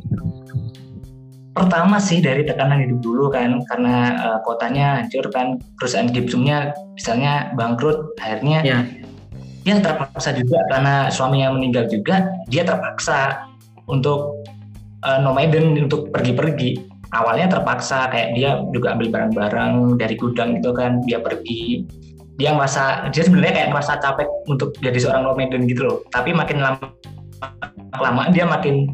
Pertama sih dari tekanan hidup dulu kan, karena uh, kotanya hancur kan, perusahaan gipsumnya misalnya bangkrut, akhirnya ya. dia terpaksa juga karena suaminya meninggal juga, dia terpaksa untuk uh, nomaden untuk pergi-pergi awalnya terpaksa kayak dia juga ambil barang-barang dari gudang gitu kan dia pergi. Dia merasa dia sebenarnya kayak merasa capek untuk jadi seorang nomaden gitu loh. Tapi makin lama kelamaan dia makin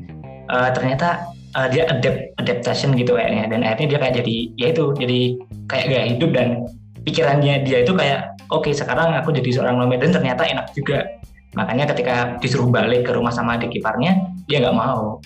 uh, ternyata uh, dia adapt adaptation gitu kayaknya. Dan akhirnya dia kayak jadi ya itu jadi kayak gaya hidup dan pikirannya dia itu kayak oke okay, sekarang aku jadi seorang nomaden ternyata enak juga. Makanya ketika disuruh balik ke rumah sama adik iparnya dia nggak mau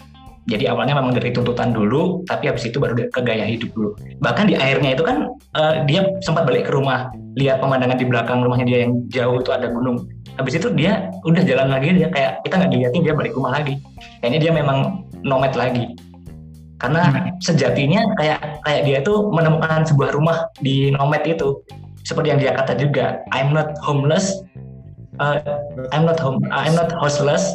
jadi awalnya memang dari tuntutan dulu, tapi habis itu baru ke gaya hidup dulu. Bahkan di akhirnya itu kan uh, dia sempat balik ke rumah, lihat pemandangan di belakang rumahnya dia yang jauh itu ada gunung. Habis itu dia udah jalan lagi, dia kayak kita nggak dilihatin dia balik rumah lagi. Kayaknya dia memang nomad lagi. Karena hmm. sejatinya kayak kayak dia tuh menemukan sebuah rumah di nomad itu. Seperti yang dia kata juga, I'm not homeless, uh, I'm not home, I'm not houseless,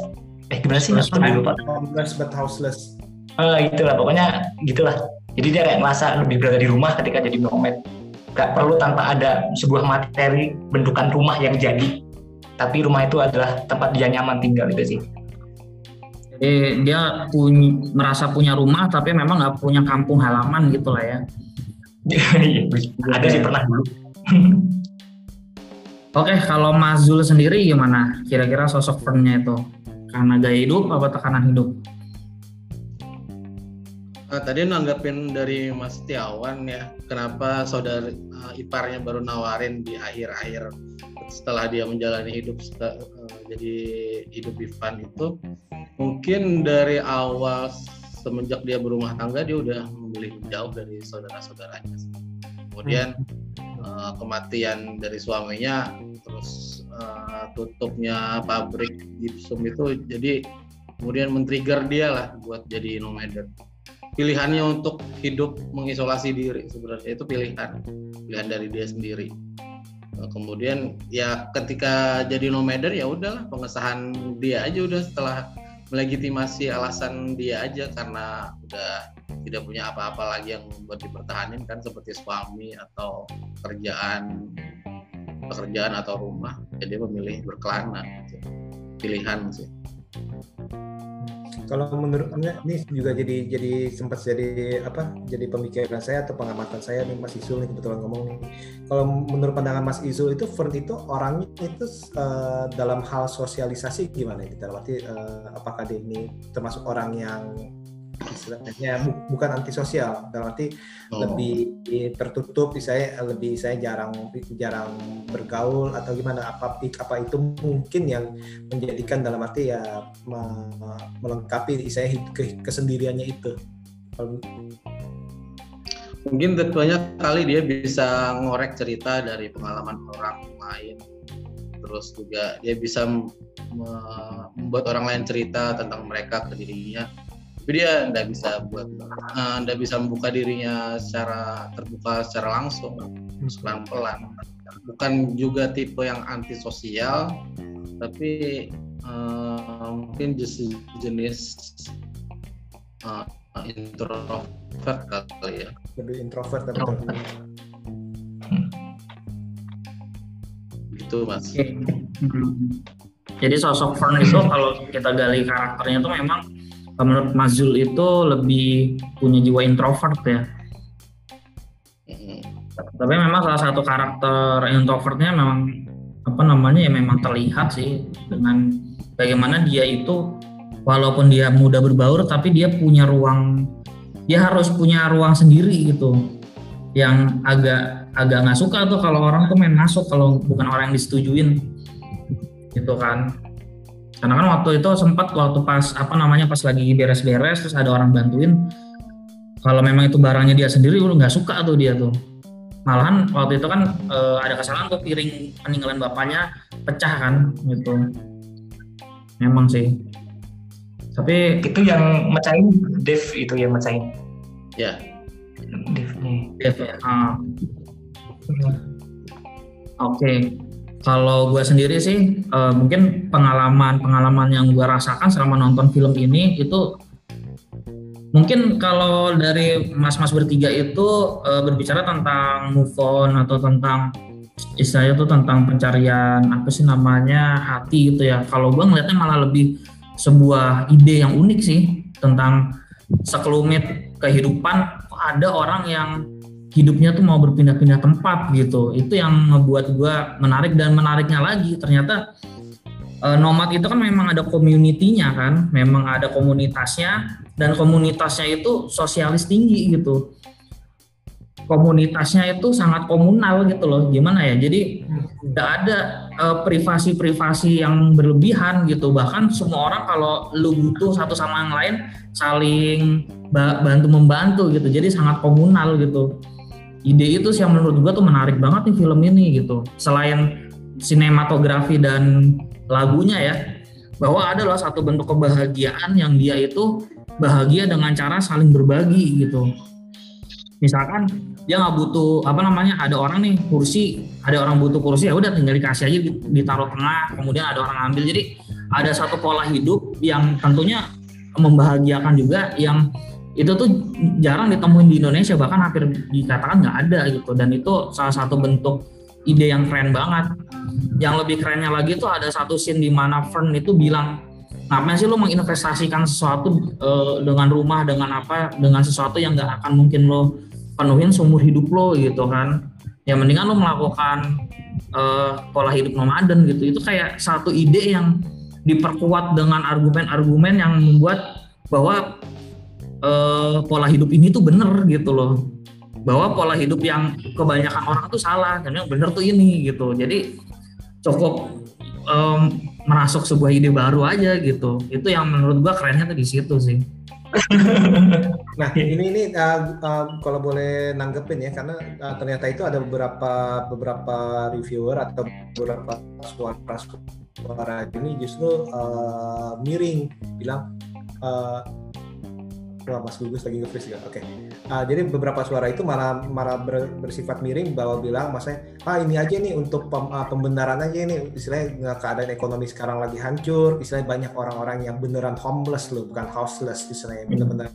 eh gimana sih? Aku lupa. Homeless but houseless. Uh, itulah pokoknya gitulah. Jadi dia kayak merasa lebih berada di rumah ketika jadi nomad. Gak perlu tanpa ada sebuah materi bentukan rumah yang jadi. Tapi rumah itu adalah tempat dia nyaman tinggal itu sih. Jadi dia punya merasa punya rumah tapi memang nggak punya kampung halaman gitu lah ya. Ada sih pernah dulu. Oke, kalau Mas Zul sendiri gimana? Kira-kira sosok friendnya itu? Karena gaya hidup apa tekanan hidup? Nah, tadi nanggapin dari Mas Tiawan ya, kenapa saudara uh, iparnya baru nawarin di akhir-akhir setelah dia menjalani hidup setelah, uh, jadi hidup Ivan itu mungkin dari awal semenjak dia berumah tangga dia udah memilih jauh dari saudara-saudaranya. Kemudian uh, kematian dari suaminya terus uh, tutupnya pabrik gipsum itu jadi kemudian men-trigger dia lah buat jadi nomaden pilihannya untuk hidup mengisolasi diri sebenarnya itu pilihan pilihan dari dia sendiri. Uh, kemudian ya ketika jadi nomaden ya udahlah pengesahan dia aja udah setelah melegitimasi alasan dia aja karena udah tidak punya apa-apa lagi yang buat dipertahankan kan seperti suami atau kerjaan pekerjaan atau rumah ya dia memilih berkelana gitu. pilihan sih. Kalau menurut anda ini juga jadi jadi sempat jadi apa jadi pemikiran saya atau pengamatan saya nih Mas Isul nih kebetulan ngomong nih. Kalau menurut pandangan Mas Isul itu Fern itu orangnya itu uh, dalam hal sosialisasi gimana? Kita berarti uh, apakah dia ini termasuk orang yang istilahnya bu, bukan antisosial dalam arti oh. lebih tertutup saya lebih saya jarang jarang bergaul atau gimana apa apa itu mungkin yang menjadikan dalam arti ya melengkapi saya kesendiriannya itu. Mungkin tentunya kali dia bisa ngorek cerita dari pengalaman orang lain. Terus juga dia bisa membuat orang lain cerita tentang mereka ke dirinya tapi dia tidak bisa buat tidak uh, bisa membuka dirinya secara terbuka secara langsung pelan pelan bukan juga tipe yang antisosial tapi uh, mungkin jenis jenis uh, introvert kali ya. Lebih introvert tapi gitu mas. Okay. jadi sosok Fern itu kalau kita gali karakternya itu memang menurut Mas Zul itu lebih punya jiwa introvert ya. Tapi memang salah satu karakter introvertnya memang apa namanya ya memang terlihat sih dengan bagaimana dia itu walaupun dia mudah berbaur tapi dia punya ruang dia harus punya ruang sendiri gitu. Yang agak agak nggak suka tuh kalau orang tuh main masuk kalau bukan orang yang disetujuin. Gitu kan karena kan waktu itu sempat waktu pas apa namanya pas lagi beres-beres terus ada orang bantuin kalau memang itu barangnya dia sendiri lu nggak suka tuh dia tuh. Malahan waktu itu kan e, ada kesalahan tuh piring peninggalan bapaknya pecah kan gitu. Memang sih. Tapi itu yang mecahin Dev itu yang mecahin. Ya. Dev nih Dev ya. Ah. oke. okay. Kalau gue sendiri sih e, mungkin pengalaman pengalaman yang gue rasakan selama nonton film ini itu Mungkin kalau dari mas-mas bertiga itu e, berbicara tentang move on atau tentang istilahnya itu tentang pencarian apa sih namanya hati gitu ya. Kalau gue ngeliatnya malah lebih sebuah ide yang unik sih tentang sekelumit kehidupan ada orang yang hidupnya tuh mau berpindah-pindah tempat gitu. Itu yang ngebuat gue menarik dan menariknya lagi ternyata uh, nomad itu kan memang ada community-nya kan, memang ada komunitasnya dan komunitasnya itu sosialis tinggi gitu. Komunitasnya itu sangat komunal gitu loh. Gimana ya? Jadi tidak ada uh, privasi-privasi yang berlebihan gitu. Bahkan semua orang kalau lu butuh satu sama yang lain saling bantu membantu gitu. Jadi sangat komunal gitu. Ide itu sih yang menurut gua tuh menarik banget nih film ini gitu. Selain sinematografi dan lagunya ya bahwa ada loh satu bentuk kebahagiaan yang dia itu bahagia dengan cara saling berbagi gitu misalkan dia nggak butuh apa namanya ada orang nih kursi ada orang butuh kursi ya udah tinggal dikasih aja ditaruh tengah kemudian ada orang ambil jadi ada satu pola hidup yang tentunya membahagiakan juga yang itu tuh jarang ditemuin di Indonesia bahkan hampir dikatakan nggak ada gitu dan itu salah satu bentuk ide yang keren banget. Yang lebih kerennya lagi tuh ada satu scene di mana Fern itu bilang, ngapain sih lo menginvestasikan sesuatu uh, dengan rumah, dengan apa, dengan sesuatu yang nggak akan mungkin lo penuhin seumur hidup lo gitu kan. Ya mendingan lo melakukan uh, pola hidup nomaden gitu. Itu kayak satu ide yang diperkuat dengan argumen-argumen yang membuat bahwa uh, pola hidup ini tuh bener gitu loh. Bahwa pola hidup yang kebanyakan orang tuh salah dan yang benar tuh ini gitu. Jadi cukup um, merasuk sebuah ide baru aja gitu. Itu yang menurut gua kerennya tuh di situ sih. Nah ini ini uh, uh, kalau boleh nanggepin ya karena uh, ternyata itu ada beberapa beberapa reviewer atau beberapa suara suara ini justru uh, miring. Bilang uh, Wah, Mas Gugus lagi nge-freeze. Oke. Okay. Uh, jadi beberapa suara itu malah malah ber, bersifat miring bahwa bilang maksudnya ah ini aja nih untuk pem, uh, pembenaran aja nih istilahnya keadaan ekonomi sekarang lagi hancur, istilahnya banyak orang-orang yang beneran homeless loh, bukan houseless istilahnya bener-bener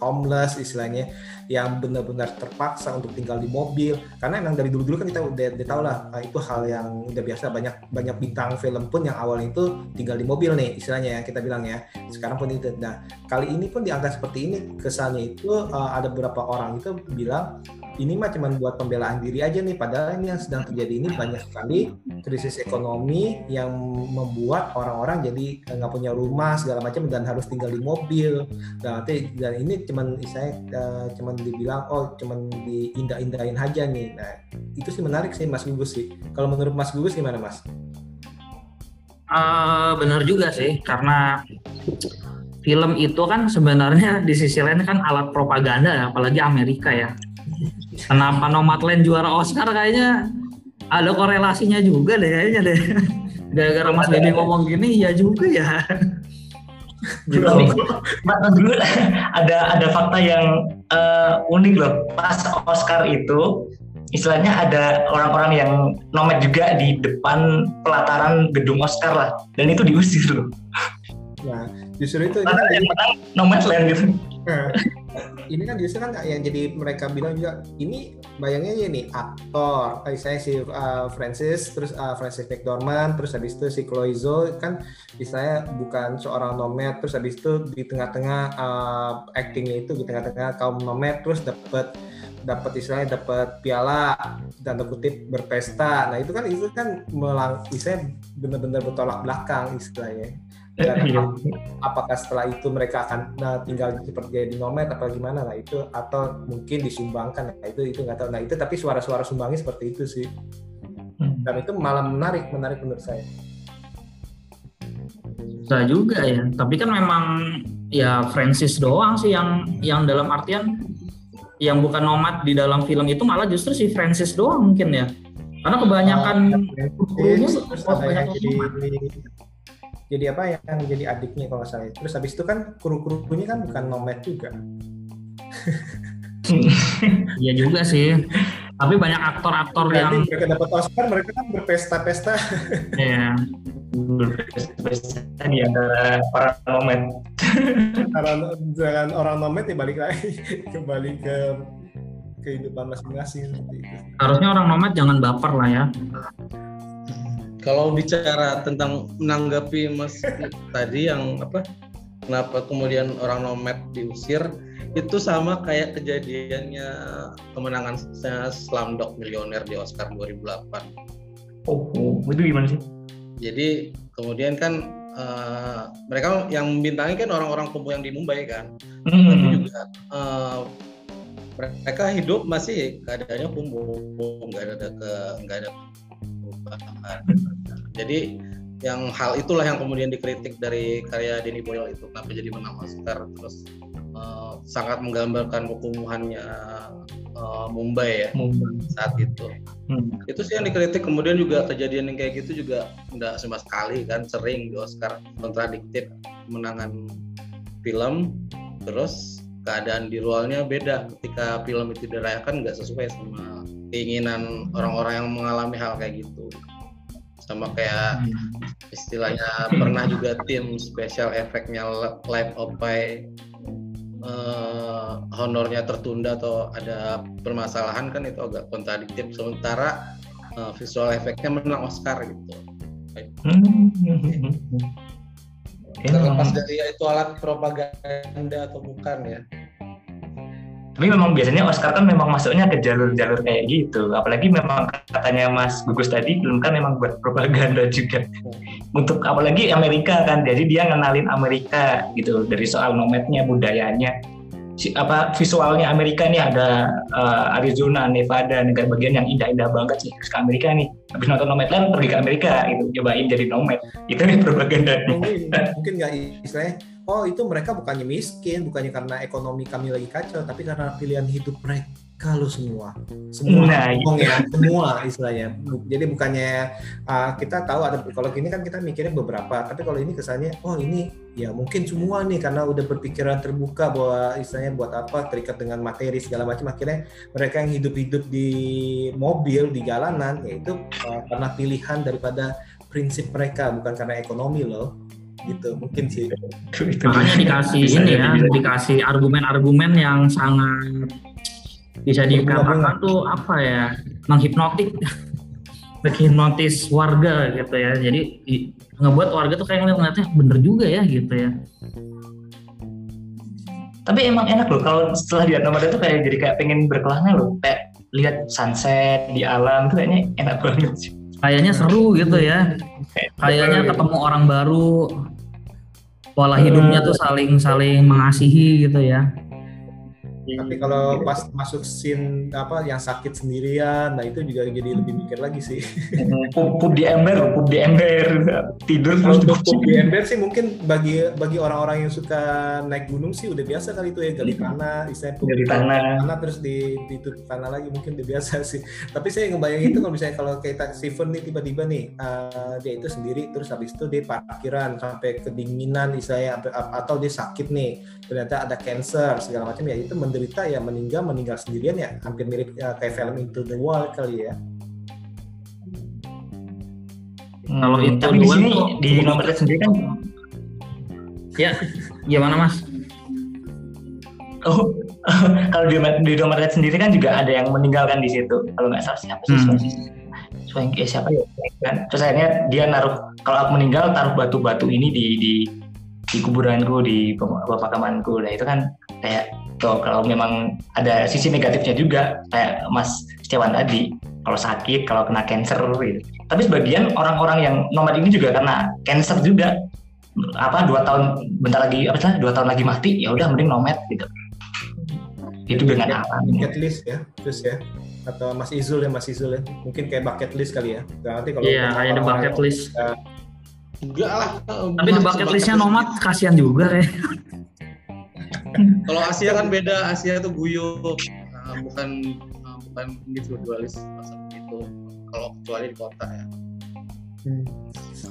homeless istilahnya yang benar-benar terpaksa untuk tinggal di mobil karena emang dari dulu-dulu kan kita udah, udah tahu lah ah, itu hal yang udah biasa banyak banyak bintang film pun yang awalnya itu tinggal di mobil nih istilahnya ya kita bilang ya sekarang pun itu nah kali ini pun diangkat seperti ini kesannya itu uh, ada beberapa orang itu bilang ini mah cuma buat pembelaan diri aja nih padahal ini yang sedang terjadi ini banyak sekali krisis ekonomi yang membuat orang-orang jadi nggak punya rumah segala macam dan harus tinggal di mobil. Dan nanti dan ini cuman saya uh, cuman dibilang oh cuman diindah-indahin aja nih. Nah itu sih menarik sih Mas Gugus sih. Kalau menurut Mas Gugus gimana Mas? Uh, benar juga sih karena film itu kan sebenarnya di sisi lain kan alat propaganda ya apalagi Amerika ya kenapa Nomadland juara Oscar kayaknya ada korelasinya juga deh kayaknya deh. Gara-gara Mas Bebe ngomong gini, ya juga ya. Gitu. Tapi, dulu ada ada fakta yang uh, unik loh. Pas Oscar itu istilahnya ada orang-orang yang nomet juga di depan pelataran gedung Oscar lah dan itu diusir loh. Nah, justru itu Karena yang menang Nomadland gitu. Nah, ini kan justru kan yang jadi mereka bilang juga ini bayangnya ya nih aktor, kayak saya si uh, Francis, terus uh, Francis McDormand, terus habis itu si Chloe Zhao kan istilahnya bukan seorang nomad, terus habis itu di tengah-tengah uh, actingnya itu di tengah-tengah kaum nomad, terus dapat dapat istilahnya dapat piala dan kutip berpesta. Nah itu kan itu kan melang, istilahnya benar-benar bertolak belakang istilahnya. Dan Iya. apakah setelah itu mereka akan nah, tinggal seperti jadi nomad atau gimana lah itu atau mungkin disumbangkan nah, itu itu nggak tahu nah itu tapi suara-suara sumbangnya seperti itu sih Hmm. dan itu malah menarik menarik menurut saya Bisa juga ya. Tapi kan memang ya Francis doang sih yang yang dalam artian yang bukan nomad di dalam film itu malah justru si Francis doang mungkin ya. Karena kebanyakan terus, terus ada yang banyak jadi nomad. Jadi apa yang jadi adiknya kalau salah terus habis itu kan kru-krunya kan bukan nomad juga Iya juga sih. Tapi banyak aktor-aktor yang mereka dapat Oscar mereka kan berpesta-pesta ya, Berpesta di antara para nomad. jangan orang nomad ya balik lagi kembali ke kehidupan masing-masing seperti itu harusnya orang nomad jangan baper lah ya. Kalau bicara tentang menanggapi Mas tadi yang apa? Kenapa kemudian orang nomad diusir? Itu sama kayak kejadiannya kemenangan Slumdog Millionaire di Oscar 2008. Oh, oh, itu gimana sih? Jadi kemudian kan eh, mereka yang membintangi kan orang-orang kumuh yang di Mumbai kan. Tapi Hmm. juga eh, mereka hidup masih keadaannya kumuh, nggak ada ke nggak ada Jadi yang hal itulah yang kemudian dikritik dari karya Denny Boyle itu kenapa jadi menang Oscar. Terus eh, sangat menggambarkan kekumuhannya eh, Mumbai ya Mumbai. saat itu. Hmm. itu sih yang dikritik. Kemudian juga kejadian yang kayak gitu juga nggak sama sekali kan sering di Oscar. Kontradiktif kemenangan film terus keadaan di luarnya beda. Ketika film itu dirayakan nggak sesuai sama keinginan orang-orang yang mengalami hal kayak gitu. Sama kayak istilahnya pernah juga tim special efeknya live opai eh, honornya tertunda atau ada permasalahan kan itu agak kontradiktif. Sementara eh, visual efeknya menang Oscar gitu. Hmm. Terlepas dari itu alat propaganda atau bukan ya Tapi memang biasanya Oscar kan memang masuknya ke jalur-jalur kayak gitu. Apalagi memang katanya Mas Gugus tadi film kan memang buat propaganda juga. Untuk apalagi Amerika kan, jadi dia ngenalin Amerika gitu dari soal nomadnya, budayanya, apa visualnya Amerika nih ada eh, Arizona, Nevada, negara bagian yang indah-indah banget sih. Ke Amerika nih, habis nonton Nomadland pergi ke Amerika gitu, cobain jadi nomad. Itu nih propaganda. mungkin mungkin nggak istilahnya oh itu mereka bukannya miskin bukannya karena ekonomi kami lagi kacau tapi karena pilihan hidup mereka lo semua. Semua Nah, ngomong ya semua istilahnya. Jadi bukannya uh, kita tahu ada kalau gini kan kita mikirnya beberapa tapi kalau ini kesannya oh ini ya mungkin semua nih karena udah berpikiran terbuka bahwa istilahnya buat apa terikat dengan materi segala macam akhirnya mereka yang hidup-hidup di mobil di jalanan yaitu uh, karena pilihan daripada prinsip mereka bukan karena ekonomi loh gitu mungkin sih Makanya dikasih Bisa ini ya, bisa. dikasih argumen-argumen yang sangat bisa dikatakan tuh apa ya, menghipnotik, menghipnotis warga gitu ya. Jadi i- ngebuat warga tuh kayak ngeliatnya bener juga ya gitu ya. Tapi emang enak loh kalau setelah lihat nomor itu kayak jadi kayak pengen berkelana loh. Kayak lihat sunset di alam tuh kayaknya enak banget sih. Kayaknya seru gitu ya. Kayaknya ketemu orang baru, pola hidupnya tuh saling saling mengasihi gitu ya. Tapi kalau pas masuk scene apa yang sakit sendirian, nah itu juga jadi lebih mikir lagi sih. pup, pup di ember, pup di ember, tidur terus pup di ember sih mungkin bagi bagi orang-orang yang suka naik gunung sih udah biasa kali itu ya gali tanah, istilahnya pup Gali tanah. tanah terus di ditutup tanah lagi mungkin udah biasa sih. Tapi saya ngebayangin itu kalau misalnya kalau kita Steven nih tiba-tiba nih eh, dia itu sendiri terus habis itu dia parkiran sampai kedinginan istilahnya atau dia sakit nih ternyata ada cancer segala macam ya itu menderita ya meninggal meninggal sendirian ya. Hampir mirip ya, kayak film Into the Wild kali ya. Kalau Hmm, itu tapi di duluan sini tuh- di nomor sendiri kan? Ya, gimana mas? oh kalau di di nomor sendiri kan juga ada yang meninggalkan di situ kalau nggak salah siapa sih Hmm. Swank eh, siapa ya? Kan. Terus akhirnya dia naruh kalau aku meninggal taruh batu-batu ini di di di kuburanku di pem- pemakamanku nah itu kan kayak tuh kalau memang ada sisi negatifnya juga kayak Mas Setiawan tadi kalau sakit kalau kena cancer gitu. Tapi sebagian orang-orang yang nomad ini juga kena cancer juga. Apa dua tahun bentar lagi apa sih dua tahun lagi mati ya udah mending nomad gitu. Itu dengan apa? bucket list ya terus ya. Atau Mas Izul ya Mas Izul ya. Mungkin kayak bucket list kali ya. Nah, nanti kalau Iya, kayak di orang-orang bucket list. Enggak lah. Tapi bucket listnya nomad kasihan juga kayak. Kalau Asia kan beda, Asia tuh guyup, Nah, bukan uh, bukan individualis masa itu. Kalau kecuali di kota ya. Hmm.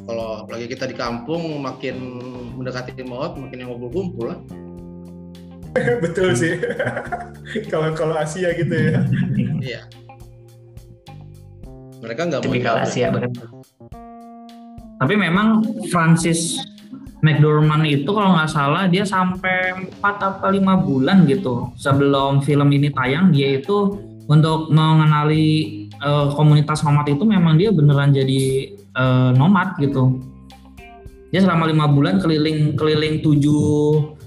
Kalau apalagi kita di kampung, makin mendekati maut, makin yang ngumpul-ngumpul lah. betul sih kalau kalau Asia gitu ya Iya. Mereka nggak mau tipikal. Asia Tapi memang Francis McDormand itu kalau nggak salah dia sampai 4 apa 5 bulan gitu sebelum film ini tayang dia itu untuk mengenali eh, komunitas nomad itu memang dia beneran jadi eh, nomad gitu. Dia selama lima bulan keliling keliling tujuh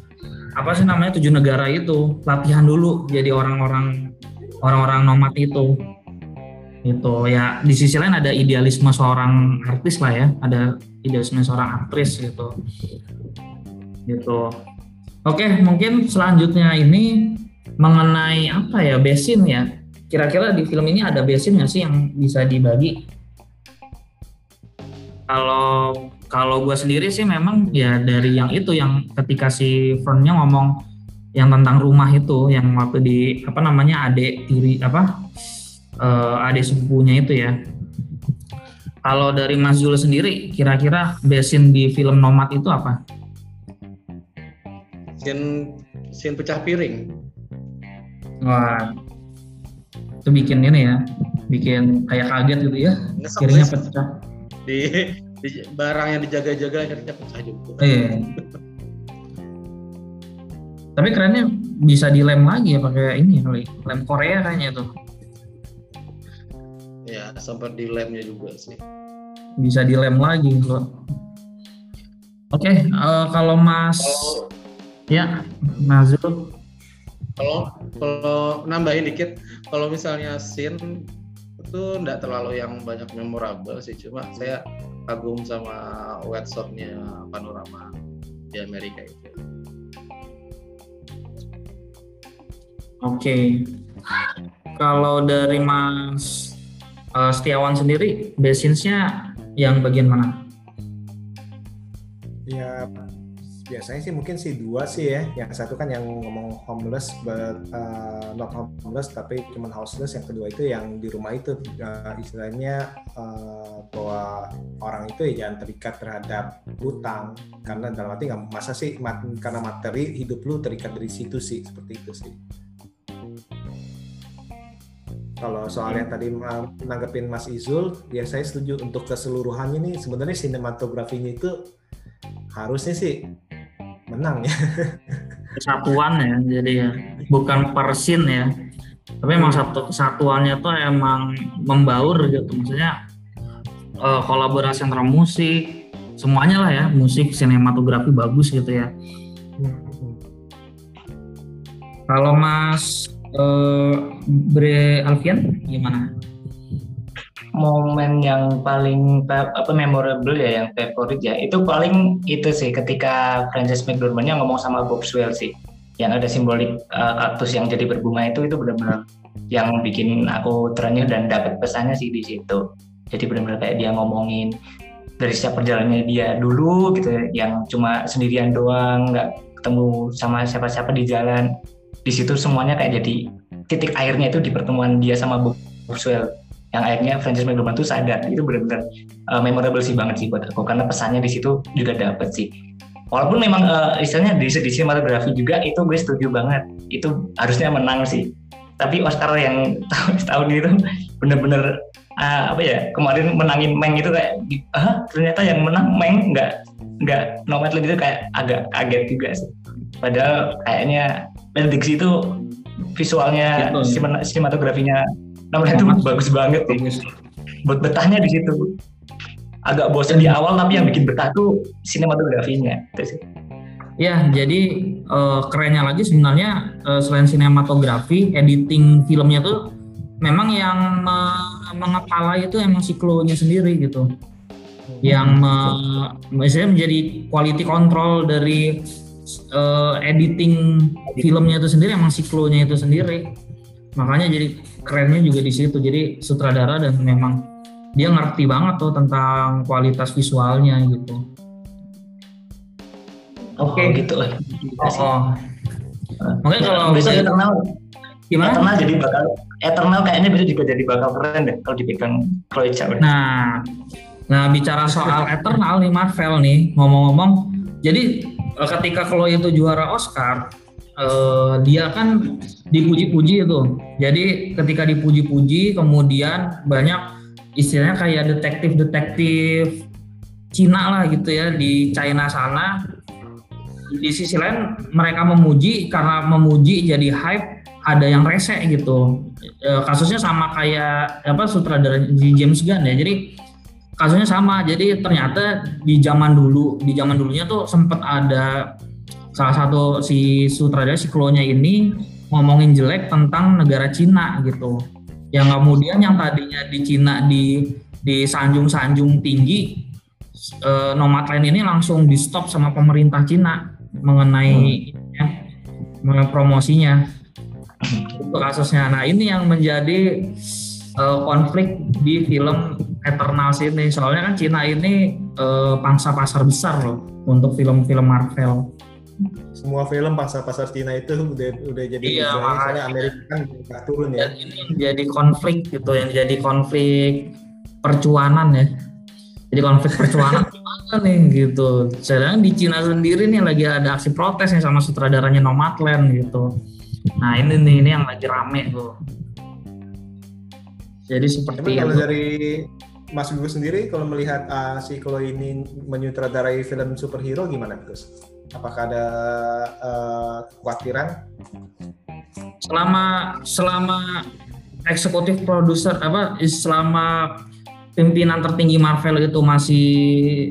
apa sih namanya tujuh negara itu latihan dulu jadi orang-orang orang-orang nomad itu gitu ya di sisi lain ada idealisme seorang artis lah ya ada idealisme seorang aktris gitu. Gitu. Oke mungkin selanjutnya ini mengenai apa ya besin ya. Kira-kira di film ini ada besin nggak sih yang bisa dibagi? Kalau kalau gue sendiri sih memang ya dari yang itu yang ketika si Fernnya ngomong yang tentang rumah itu yang waktu di apa namanya adik tiri apa eh, adik sepupunya itu ya. Kalau dari Mas Zul sendiri, kira-kira besin di film Nomad itu apa? Scene, scene pecah piring. Wah, itu bikin ini ya, bikin kayak kaget gitu ya, Ngesek sih. pecah. di, di- barang yang dijaga-jaga akhirnya pecah juga. Iya. Tapi kerennya bisa dilem lagi ya pakai ini kali, lem Korea kayaknya tuh. Ya, sempat di lemnya juga sih. Bisa dilem lagi loh. Oke, eh, kalau Mas Kalau ya Mas Zul kalau kalau nambahin dikit, kalau misalnya scene itu nggak terlalu yang banyak memorable sih, cuma saya kagum sama wet shotnya panorama di Amerika itu. Oke. Kalau dari Mas eh, Setiawan sendiri, basinsnya yang bagian mana? ya biasanya sih mungkin sih dua sih ya. Yang satu kan yang ngomong homeless but uh, not homeless tapi cuman houseless. Yang kedua itu yang di rumah itu. Uh, istilahnya uh, bahwa orang itu ya jangan terikat terhadap hutang karena dalam arti nggak masa sih mat- karena materi hidup lu terikat dari situ sih. Seperti itu sih kalau soal yang tadi nanggepin Mas Izul, ya saya setuju untuk keseluruhannya nih sebenarnya sinematografinya itu harusnya sih menang ya. Kesatuan ya, jadi ya bukan per scene ya. Tapi emang satu kesatuannya tuh emang membaur gitu. Maksudnya eh, kolaborasi antara musik, semuanya lah ya, musik, sinematografi bagus gitu ya. Kalau Mas eh, Bre Alfian gimana? momen yang paling pa- apa memorable ya yang favorit ya? Itu paling itu sih ketika Frances McDormand-nya ngomong sama Bob Swell sih. Yang ada simbolik uh, kaktus yang jadi berbunga itu itu benar-benar yang bikin aku terenyuh dan dapat pesannya sih di situ. Jadi benar-benar kayak dia ngomongin dari setiap perjalanannya dia dulu gitu ya, yang cuma sendirian doang nggak ketemu sama siapa-siapa di jalan di situ semuanya kayak jadi titik airnya itu di pertemuan dia sama Boswell yang akhirnya Francis McDormand tuh sadar itu benar-benar uh, memorable sih banget sih buat aku karena pesannya di situ juga dapet sih. Walaupun memang uh, istilahnya di segi sinematografi juga itu gue setuju banget itu harusnya menang sih. Tapi Oscar yang tahun tahun itu bener-bener uh, apa ya kemarin menangin Meng itu kayak ah ternyata yang menang Meng? Nggak nggak Nomadland itu kayak agak kaget juga sih. Padahal kayaknya prediksi itu visualnya gitu, ya. sinematografinya namanya itu bagus banget sih buat betahnya di situ agak bosan di awal tapi yang bikin betah tuh sinematografinya itu sih. Ya, jadi uh, kerennya lagi sebenarnya uh, selain sinematografi, editing filmnya tuh memang yang me mengepala itu emang siklonya sendiri gitu. Yang me misalnya menjadi quality control dari uh, editing filmnya itu sendiri emang siklonya itu sendiri. Makanya jadi kerennya juga di situ. Jadi sutradara dan memang dia ngerti banget tuh tentang kualitas visualnya gitu. Oke okay. oh, gitu. Oh, oh. Makanya kalau bisa eternal gimana? Eternal jadi bakal eternal kayaknya bisa juga jadi bakal keren deh kalau dipegang Chloe Zhao. Nah, nah bicara soal eternal nih Marvel nih ngomong-ngomong, jadi ketika Chloe itu juara Oscar, uh, dia kan dipuji-puji itu. Jadi ketika dipuji-puji kemudian banyak istilahnya kayak detektif-detektif Cina lah gitu ya di China sana. Di sisi lain mereka memuji karena memuji jadi hype ada yang rese gitu. E, kasusnya sama kayak apa sutradara James Gunn ya. Jadi kasusnya sama. Jadi ternyata di zaman dulu, di zaman dulunya tuh sempat ada salah satu si sutradara si Klonya ini ngomongin jelek tentang negara Cina gitu yang kemudian yang tadinya di Cina di di sanjung-sanjung tinggi eh, Nomadland ini langsung di stop sama pemerintah Cina mengenai hmm. ya, promosinya itu kasusnya. Nah ini yang menjadi eh, konflik di film Eternals ini. Soalnya kan Cina ini eh, pangsa pasar besar loh untuk film-film Marvel semua film pasar-pasar Cina itu udah udah jadi iya, makanya Amerika kan nggak turun ya. Dan ini jadi konflik gitu, yang jadi konflik percuanan ya. Jadi konflik percuanan gimana nih gitu. Sedangkan di Cina sendiri nih lagi ada aksi protes nih sama sutradaranya Nomadland gitu. Nah ini nih ini yang lagi rame tuh. Jadi seperti kalau dari Mas Gus sendiri kalau melihat uh, si kalau ini menyutradarai film superhero gimana Gus? Apakah ada uh, kekhawatiran? Selama selama eksekutif produser apa selama pimpinan tertinggi Marvel itu masih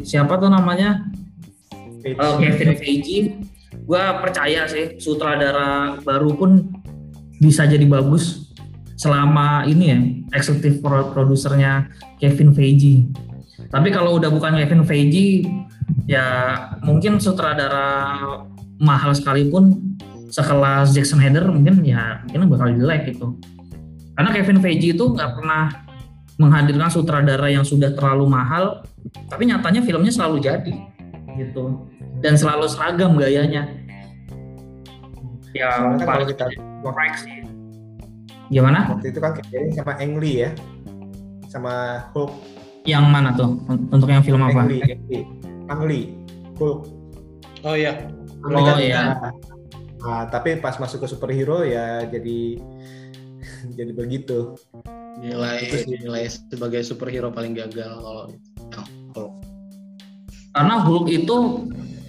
siapa tuh namanya uh, Kevin Feige gue percaya sih sutradara baru pun bisa jadi bagus selama ini ya eksekutif produsernya Kevin Feige. Tapi kalau udah bukan Kevin Feige ya mungkin sutradara mahal sekalipun sekelas Jackson Heather mungkin ya mungkin bakal jelek gitu. Karena Kevin Feige itu nggak pernah menghadirkan sutradara yang sudah terlalu mahal tapi nyatanya filmnya selalu jadi gitu. Dan selalu seragam gayanya. Ya kan paling kita sih gimana? Waktu itu kan kayaknya sama Ang Lee ya. Sama Hulk. Yang mana tuh? Untuk yang film apa? Ang Lee, Ang Lee. Hulk. Oh iya. Oh iya. nah, tapi pas masuk ke superhero ya jadi jadi begitu. Nilai nilai sebagai superhero paling gagal kalau Hulk. Karena Hulk itu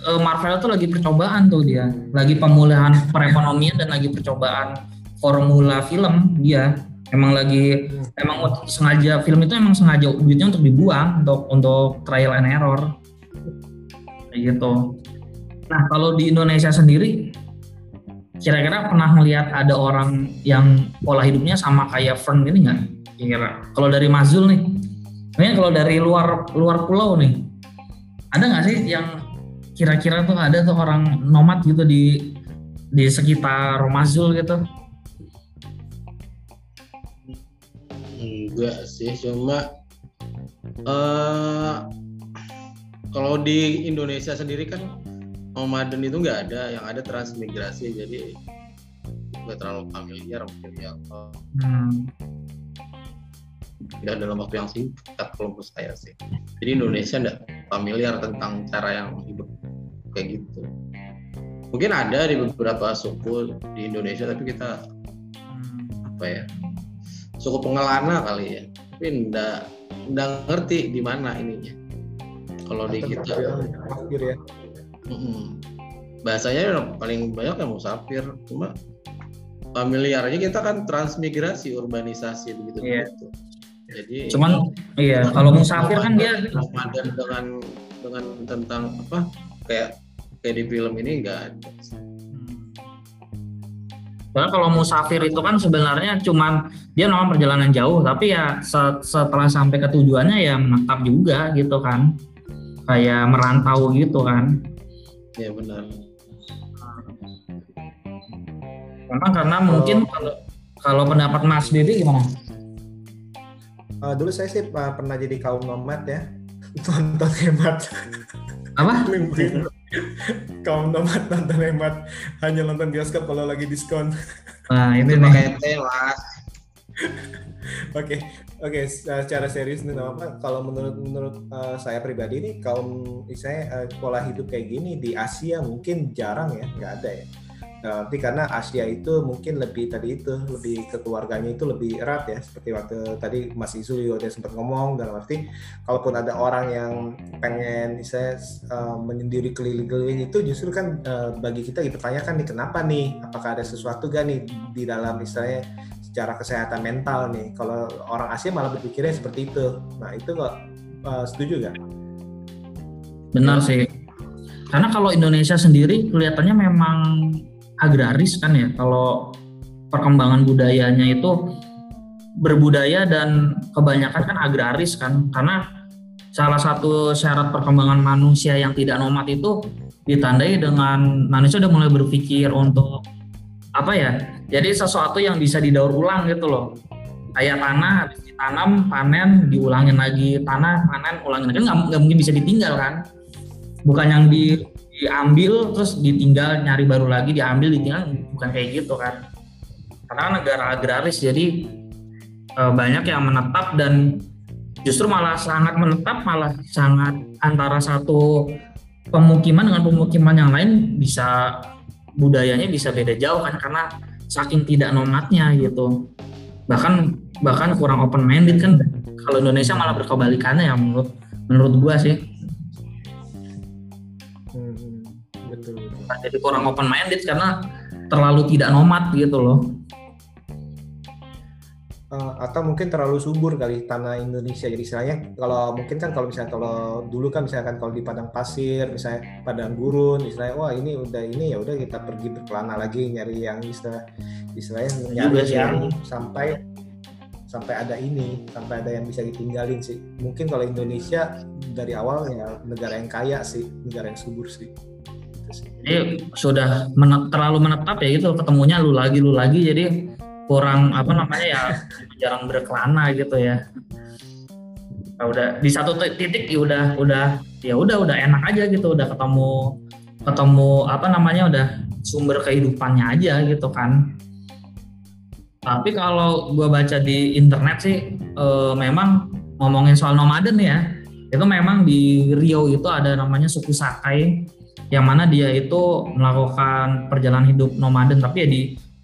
eh, Marvel itu lagi percobaan tuh dia. Lagi pemulihan perekonomian dan lagi percobaan formula film dia emang lagi emang sengaja film itu emang sengaja duitnya untuk dibuang untuk untuk trial and error kayak gitu. Nah kalau di Indonesia sendiri, kira-kira pernah melihat ada orang yang pola hidupnya sama kayak Fern ini nggak? Kira-kira kalau dari Mazul nih, ini kalau dari luar luar pulau nih, ada nggak sih yang kira-kira tuh ada tuh orang nomad gitu di di sekitar Romazul gitu? Enggak sih, cuma uh, kalau di Indonesia sendiri kan nomaden itu nggak ada, yang ada transmigrasi, jadi nggak terlalu familiar mungkin ya. Hmm. Tidak dalam waktu yang singkat kalau menurut saya sih. Jadi Indonesia nggak familiar tentang cara yang hidup kayak gitu. Mungkin ada di beberapa suku di Indonesia, tapi kita hmm. apa ya suku pengelana kali ya. Tapi nggak nggak ngerti di mana ininya. Kalau di kita, ya. bahasanya paling banyak yang musafir, cuma familiarnya kita kan transmigrasi urbanisasi begitu yeah. begitu jadi cuman iya kalau musafir kan dia Ramadan dengan dengan tentang apa kayak kayak di film ini enggak ada Karena kalau musafir itu kan sebenarnya cuman dia memang perjalanan jauh, tapi ya setelah sampai ke tujuannya ya menetap juga gitu kan, kayak merantau gitu kan. Iya benar. Karena karena mungkin kalau, kalau pendapat Mas Bibi gimana? Uh, dulu saya sih uh, pernah jadi kaum nomad ya, nonton hemat. Apa? kaum nomad nonton hemat, hanya nonton bioskop kalau lagi diskon. Nah ini nih. Mas. Oke, oke. Secara serius nih, apa? Kalau menurut menurut uh, saya pribadi nih, kaum saya uh, pola hidup kayak gini di Asia mungkin jarang ya, nggak ada ya tapi karena Asia itu mungkin lebih tadi itu lebih keluarganya itu lebih erat ya seperti waktu tadi Mas Isu juga sempat ngomong dalam arti kalaupun ada orang yang pengen saya uh, menyendiri keliling-keliling itu justru kan uh, bagi kita dipertanyakan nih kenapa nih? Apakah ada sesuatu gak nih di dalam misalnya secara kesehatan mental nih? Kalau orang Asia malah berpikirnya seperti itu. Nah itu kok uh, setuju gak? Benar sih. Karena kalau Indonesia sendiri kelihatannya memang agraris kan ya kalau perkembangan budayanya itu berbudaya dan kebanyakan kan agraris kan. Karena salah satu syarat perkembangan manusia yang tidak nomad itu ditandai dengan manusia udah mulai berpikir untuk apa ya jadi sesuatu yang bisa didaur ulang gitu loh. Kayak tanah habis ditanam panen diulangin lagi tanah panen ulangin lagi. Kan nggak mungkin bisa ditinggal kan. Bukan yang di diambil terus ditinggal nyari baru lagi diambil ditinggal bukan kayak gitu kan. Karena negara agraris jadi e, banyak yang menetap dan justru malah sangat menetap malah sangat antara satu pemukiman dengan pemukiman yang lain bisa budayanya bisa beda jauh kan karena saking tidak nomadnya gitu. Bahkan bahkan kurang open minded kan. Kalau Indonesia malah berkebalikannya ya menurut menurut gua sih jadi kurang open minded karena terlalu tidak nomad gitu loh. Uh, atau mungkin terlalu subur kali tanah Indonesia. Jadi istilahnya kalau mungkin kan kalau misalnya kalau dulu kan misalkan kalau di padang pasir misalnya padang gurun istilahnya wah ini udah ini ya udah kita pergi berkelana lagi nyari yang istilah istilahnya nyari yang sampai sampai ada ini sampai ada yang bisa ditinggalin sih. Mungkin kalau Indonesia dari awal ya negara yang kaya sih negara yang subur sih jadi sudah menet, terlalu menetap ya gitu ketemunya lu lagi lu lagi jadi kurang apa namanya ya jarang berkelana gitu ya. Nah, udah di satu titik ya udah udah ya udah udah enak aja gitu udah ketemu ketemu apa namanya udah sumber kehidupannya aja gitu kan. Tapi kalau gue baca di internet sih e, memang ngomongin soal nomaden ya itu memang di Rio itu ada namanya suku Sakai yang mana dia itu melakukan perjalanan hidup nomaden tapi ya di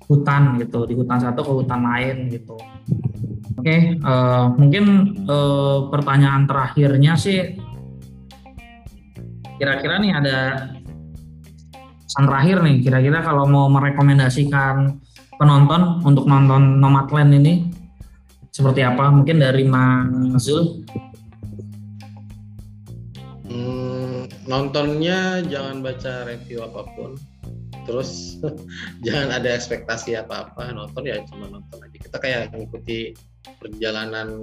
hutan gitu di hutan satu ke hutan lain gitu. Oke okay, uh, eh, mungkin uh, pertanyaan terakhirnya sih kira-kira nih ada pesan terakhir nih kira-kira kalau mau merekomendasikan penonton untuk nonton Nomadland ini seperti apa? Mungkin dari Mas Zul nontonnya jangan baca review apa pun. Terus jangan ada ekspektasi apa-apa. Nonton ya cuma nonton aja. Kita kayak mengikuti perjalanan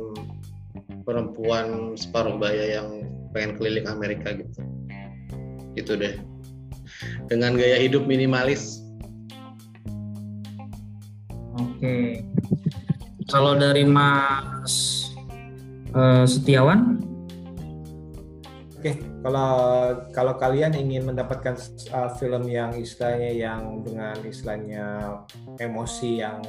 perempuan separuh baya yang pengen keliling Amerika gitu. Itu deh. Dengan gaya hidup minimalis. Oke. Kalau dari Mas uh, Setiawan? Kalau kalau kalian ingin mendapatkan uh, film yang istilahnya yang dengan istilahnya emosi yang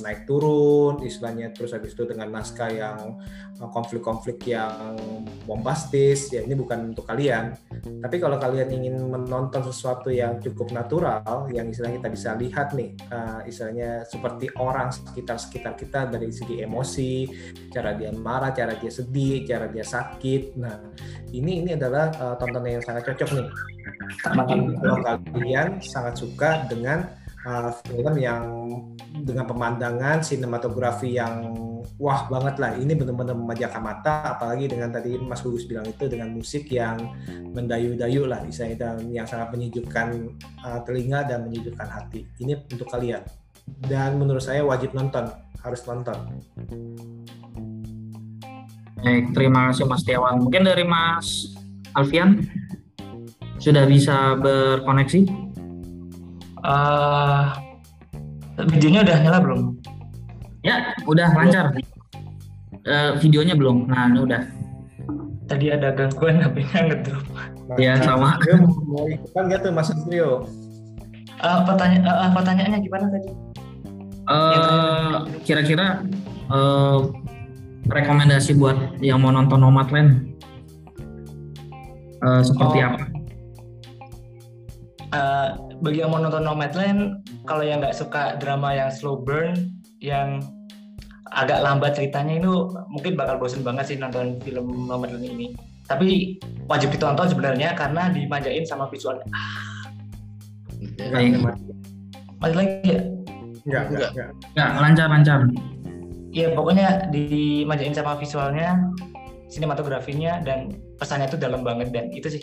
naik turun, istilahnya terus habis itu dengan naskah yang uh, konflik-konflik yang bombastis, ya ini bukan untuk kalian. Tapi kalau kalian ingin menonton sesuatu yang cukup natural, yang istilahnya kita bisa lihat nih, uh, istilahnya seperti orang sekitar sekitar kita dari segi emosi, cara dia marah, cara dia sedih, cara dia sakit. Nah, ini ini adalah uh, tontonan yang sangat cocok nih. Kalau kalian sangat suka dengan uh, film yang dengan pemandangan sinematografi yang wah banget lah. Ini benar-benar memanjakan mata apalagi dengan tadi Mas Gugus bilang itu dengan musik yang mendayu-dayu lah misalnya dan yang sangat menyejukkan uh, telinga dan menyejukkan hati. Ini untuk kalian. Dan menurut saya wajib nonton harus nonton Baik, terima kasih Mas Tiawan. Mungkin dari Mas Alfian sudah bisa berkoneksi? Uh, videonya udah nyala belum? Ya, udah lancar. Uh, videonya belum. Nah, ini udah. Tadi ada gangguan HP-nya ngedrop. Iya, sama. Mau ikutan tuh Mas Trio? Uh, pertanya uh, pertanyaannya gimana tadi? Uh, kira-kira uh, rekomendasi buat yang mau nonton Nomadland uh, seperti oh. apa? Uh, bagi yang mau nonton Nomadland, kalau yang nggak suka drama yang slow burn, yang agak lambat ceritanya itu mungkin bakal bosen banget sih nonton film Nomadland ini. Tapi wajib ditonton sebenarnya karena dimanjain sama visualnya. Baik. Masih lagi ya? Enggak, enggak, enggak. Enggak, lancar, Iya, pokoknya dimanjain sama visualnya, sinematografinya, dan pesannya itu dalam banget. Dan itu sih,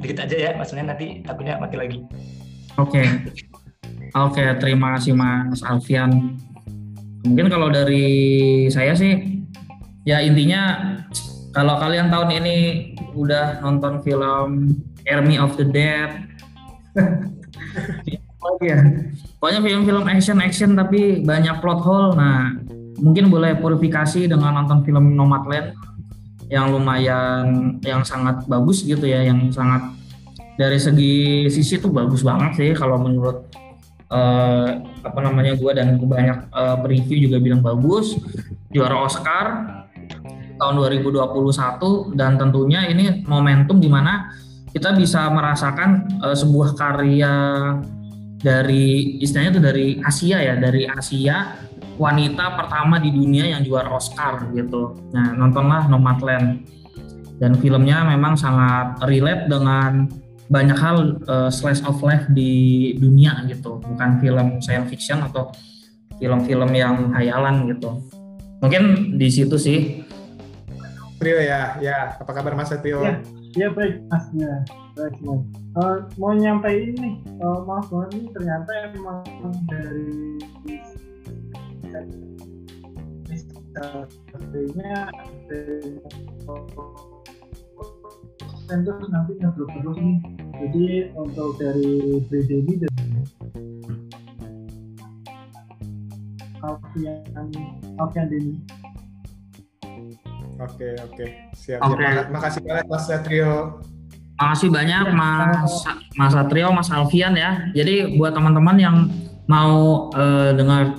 dikit aja ya, maksudnya nanti takutnya mati lagi. Oke. Okay. Oke, okay, terima kasih Mas Alfian. Mungkin kalau dari saya sih, ya intinya kalau kalian tahun ini udah nonton film Army of the Dead, ya, pokoknya film-film action-action tapi banyak plot hole. Nah, mungkin boleh purifikasi dengan nonton film Nomadland yang lumayan yang sangat bagus gitu ya yang sangat dari segi sisi tuh bagus banget sih. Kalau menurut uh, apa namanya gue dan banyak uh, review juga bilang bagus. Juara Oscar tahun 2021 dan tentunya ini momentum di mana kita bisa merasakan uh, sebuah karya dari istilahnya itu dari Asia ya dari Asia wanita pertama di dunia yang juara Oscar gitu. Nah, nontonlah Nomadland. Dan filmnya memang sangat relate dengan banyak hal uh, slice of life di dunia gitu, bukan film science fiction atau film-film yang hayalan gitu. Mungkin di situ sih. Trio ya, ya. Apa kabar Mas Trio? Ya, ya baik Mas. Ya, baik semua. Uh, mau nyampein nih, uh, maaf banget ini ternyata emang dari nya terus nanti ngeblok terus nih jadi untuk dari BDB dan Alfian Alfian Deni Oke oke siap. Oke. Ya, makasih banyak Mas Satrio. Makasih banyak ya, Mas Mas Satrio, Mas Alfian ya. Jadi buat teman-teman yang mau uh, dengar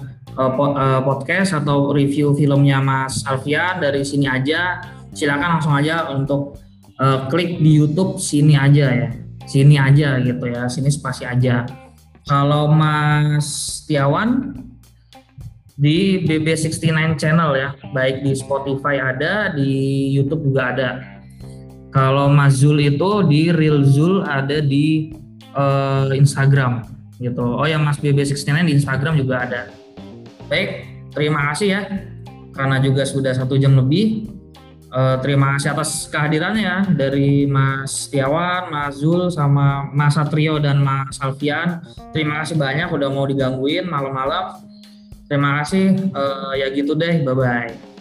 podcast atau review filmnya Mas Alfian dari sini aja silakan langsung aja untuk uh, klik di YouTube sini aja ya sini aja gitu ya sini spasi aja. Kalau Mas Tiawan di BB69 channel ya baik di Spotify ada di YouTube juga ada. Kalau Mas Zul itu di Real Zul ada di uh, Instagram gitu. Oh ya Mas BB69 di Instagram juga ada Baik, terima kasih ya karena juga sudah satu jam lebih. Uh, terima kasih atas kehadirannya dari Mas Tiawan, Mas Zul, sama Mas Satrio dan Mas Alfian. Terima kasih banyak udah mau digangguin malam-malam. Terima kasih. Uh, ya gitu deh. Bye bye.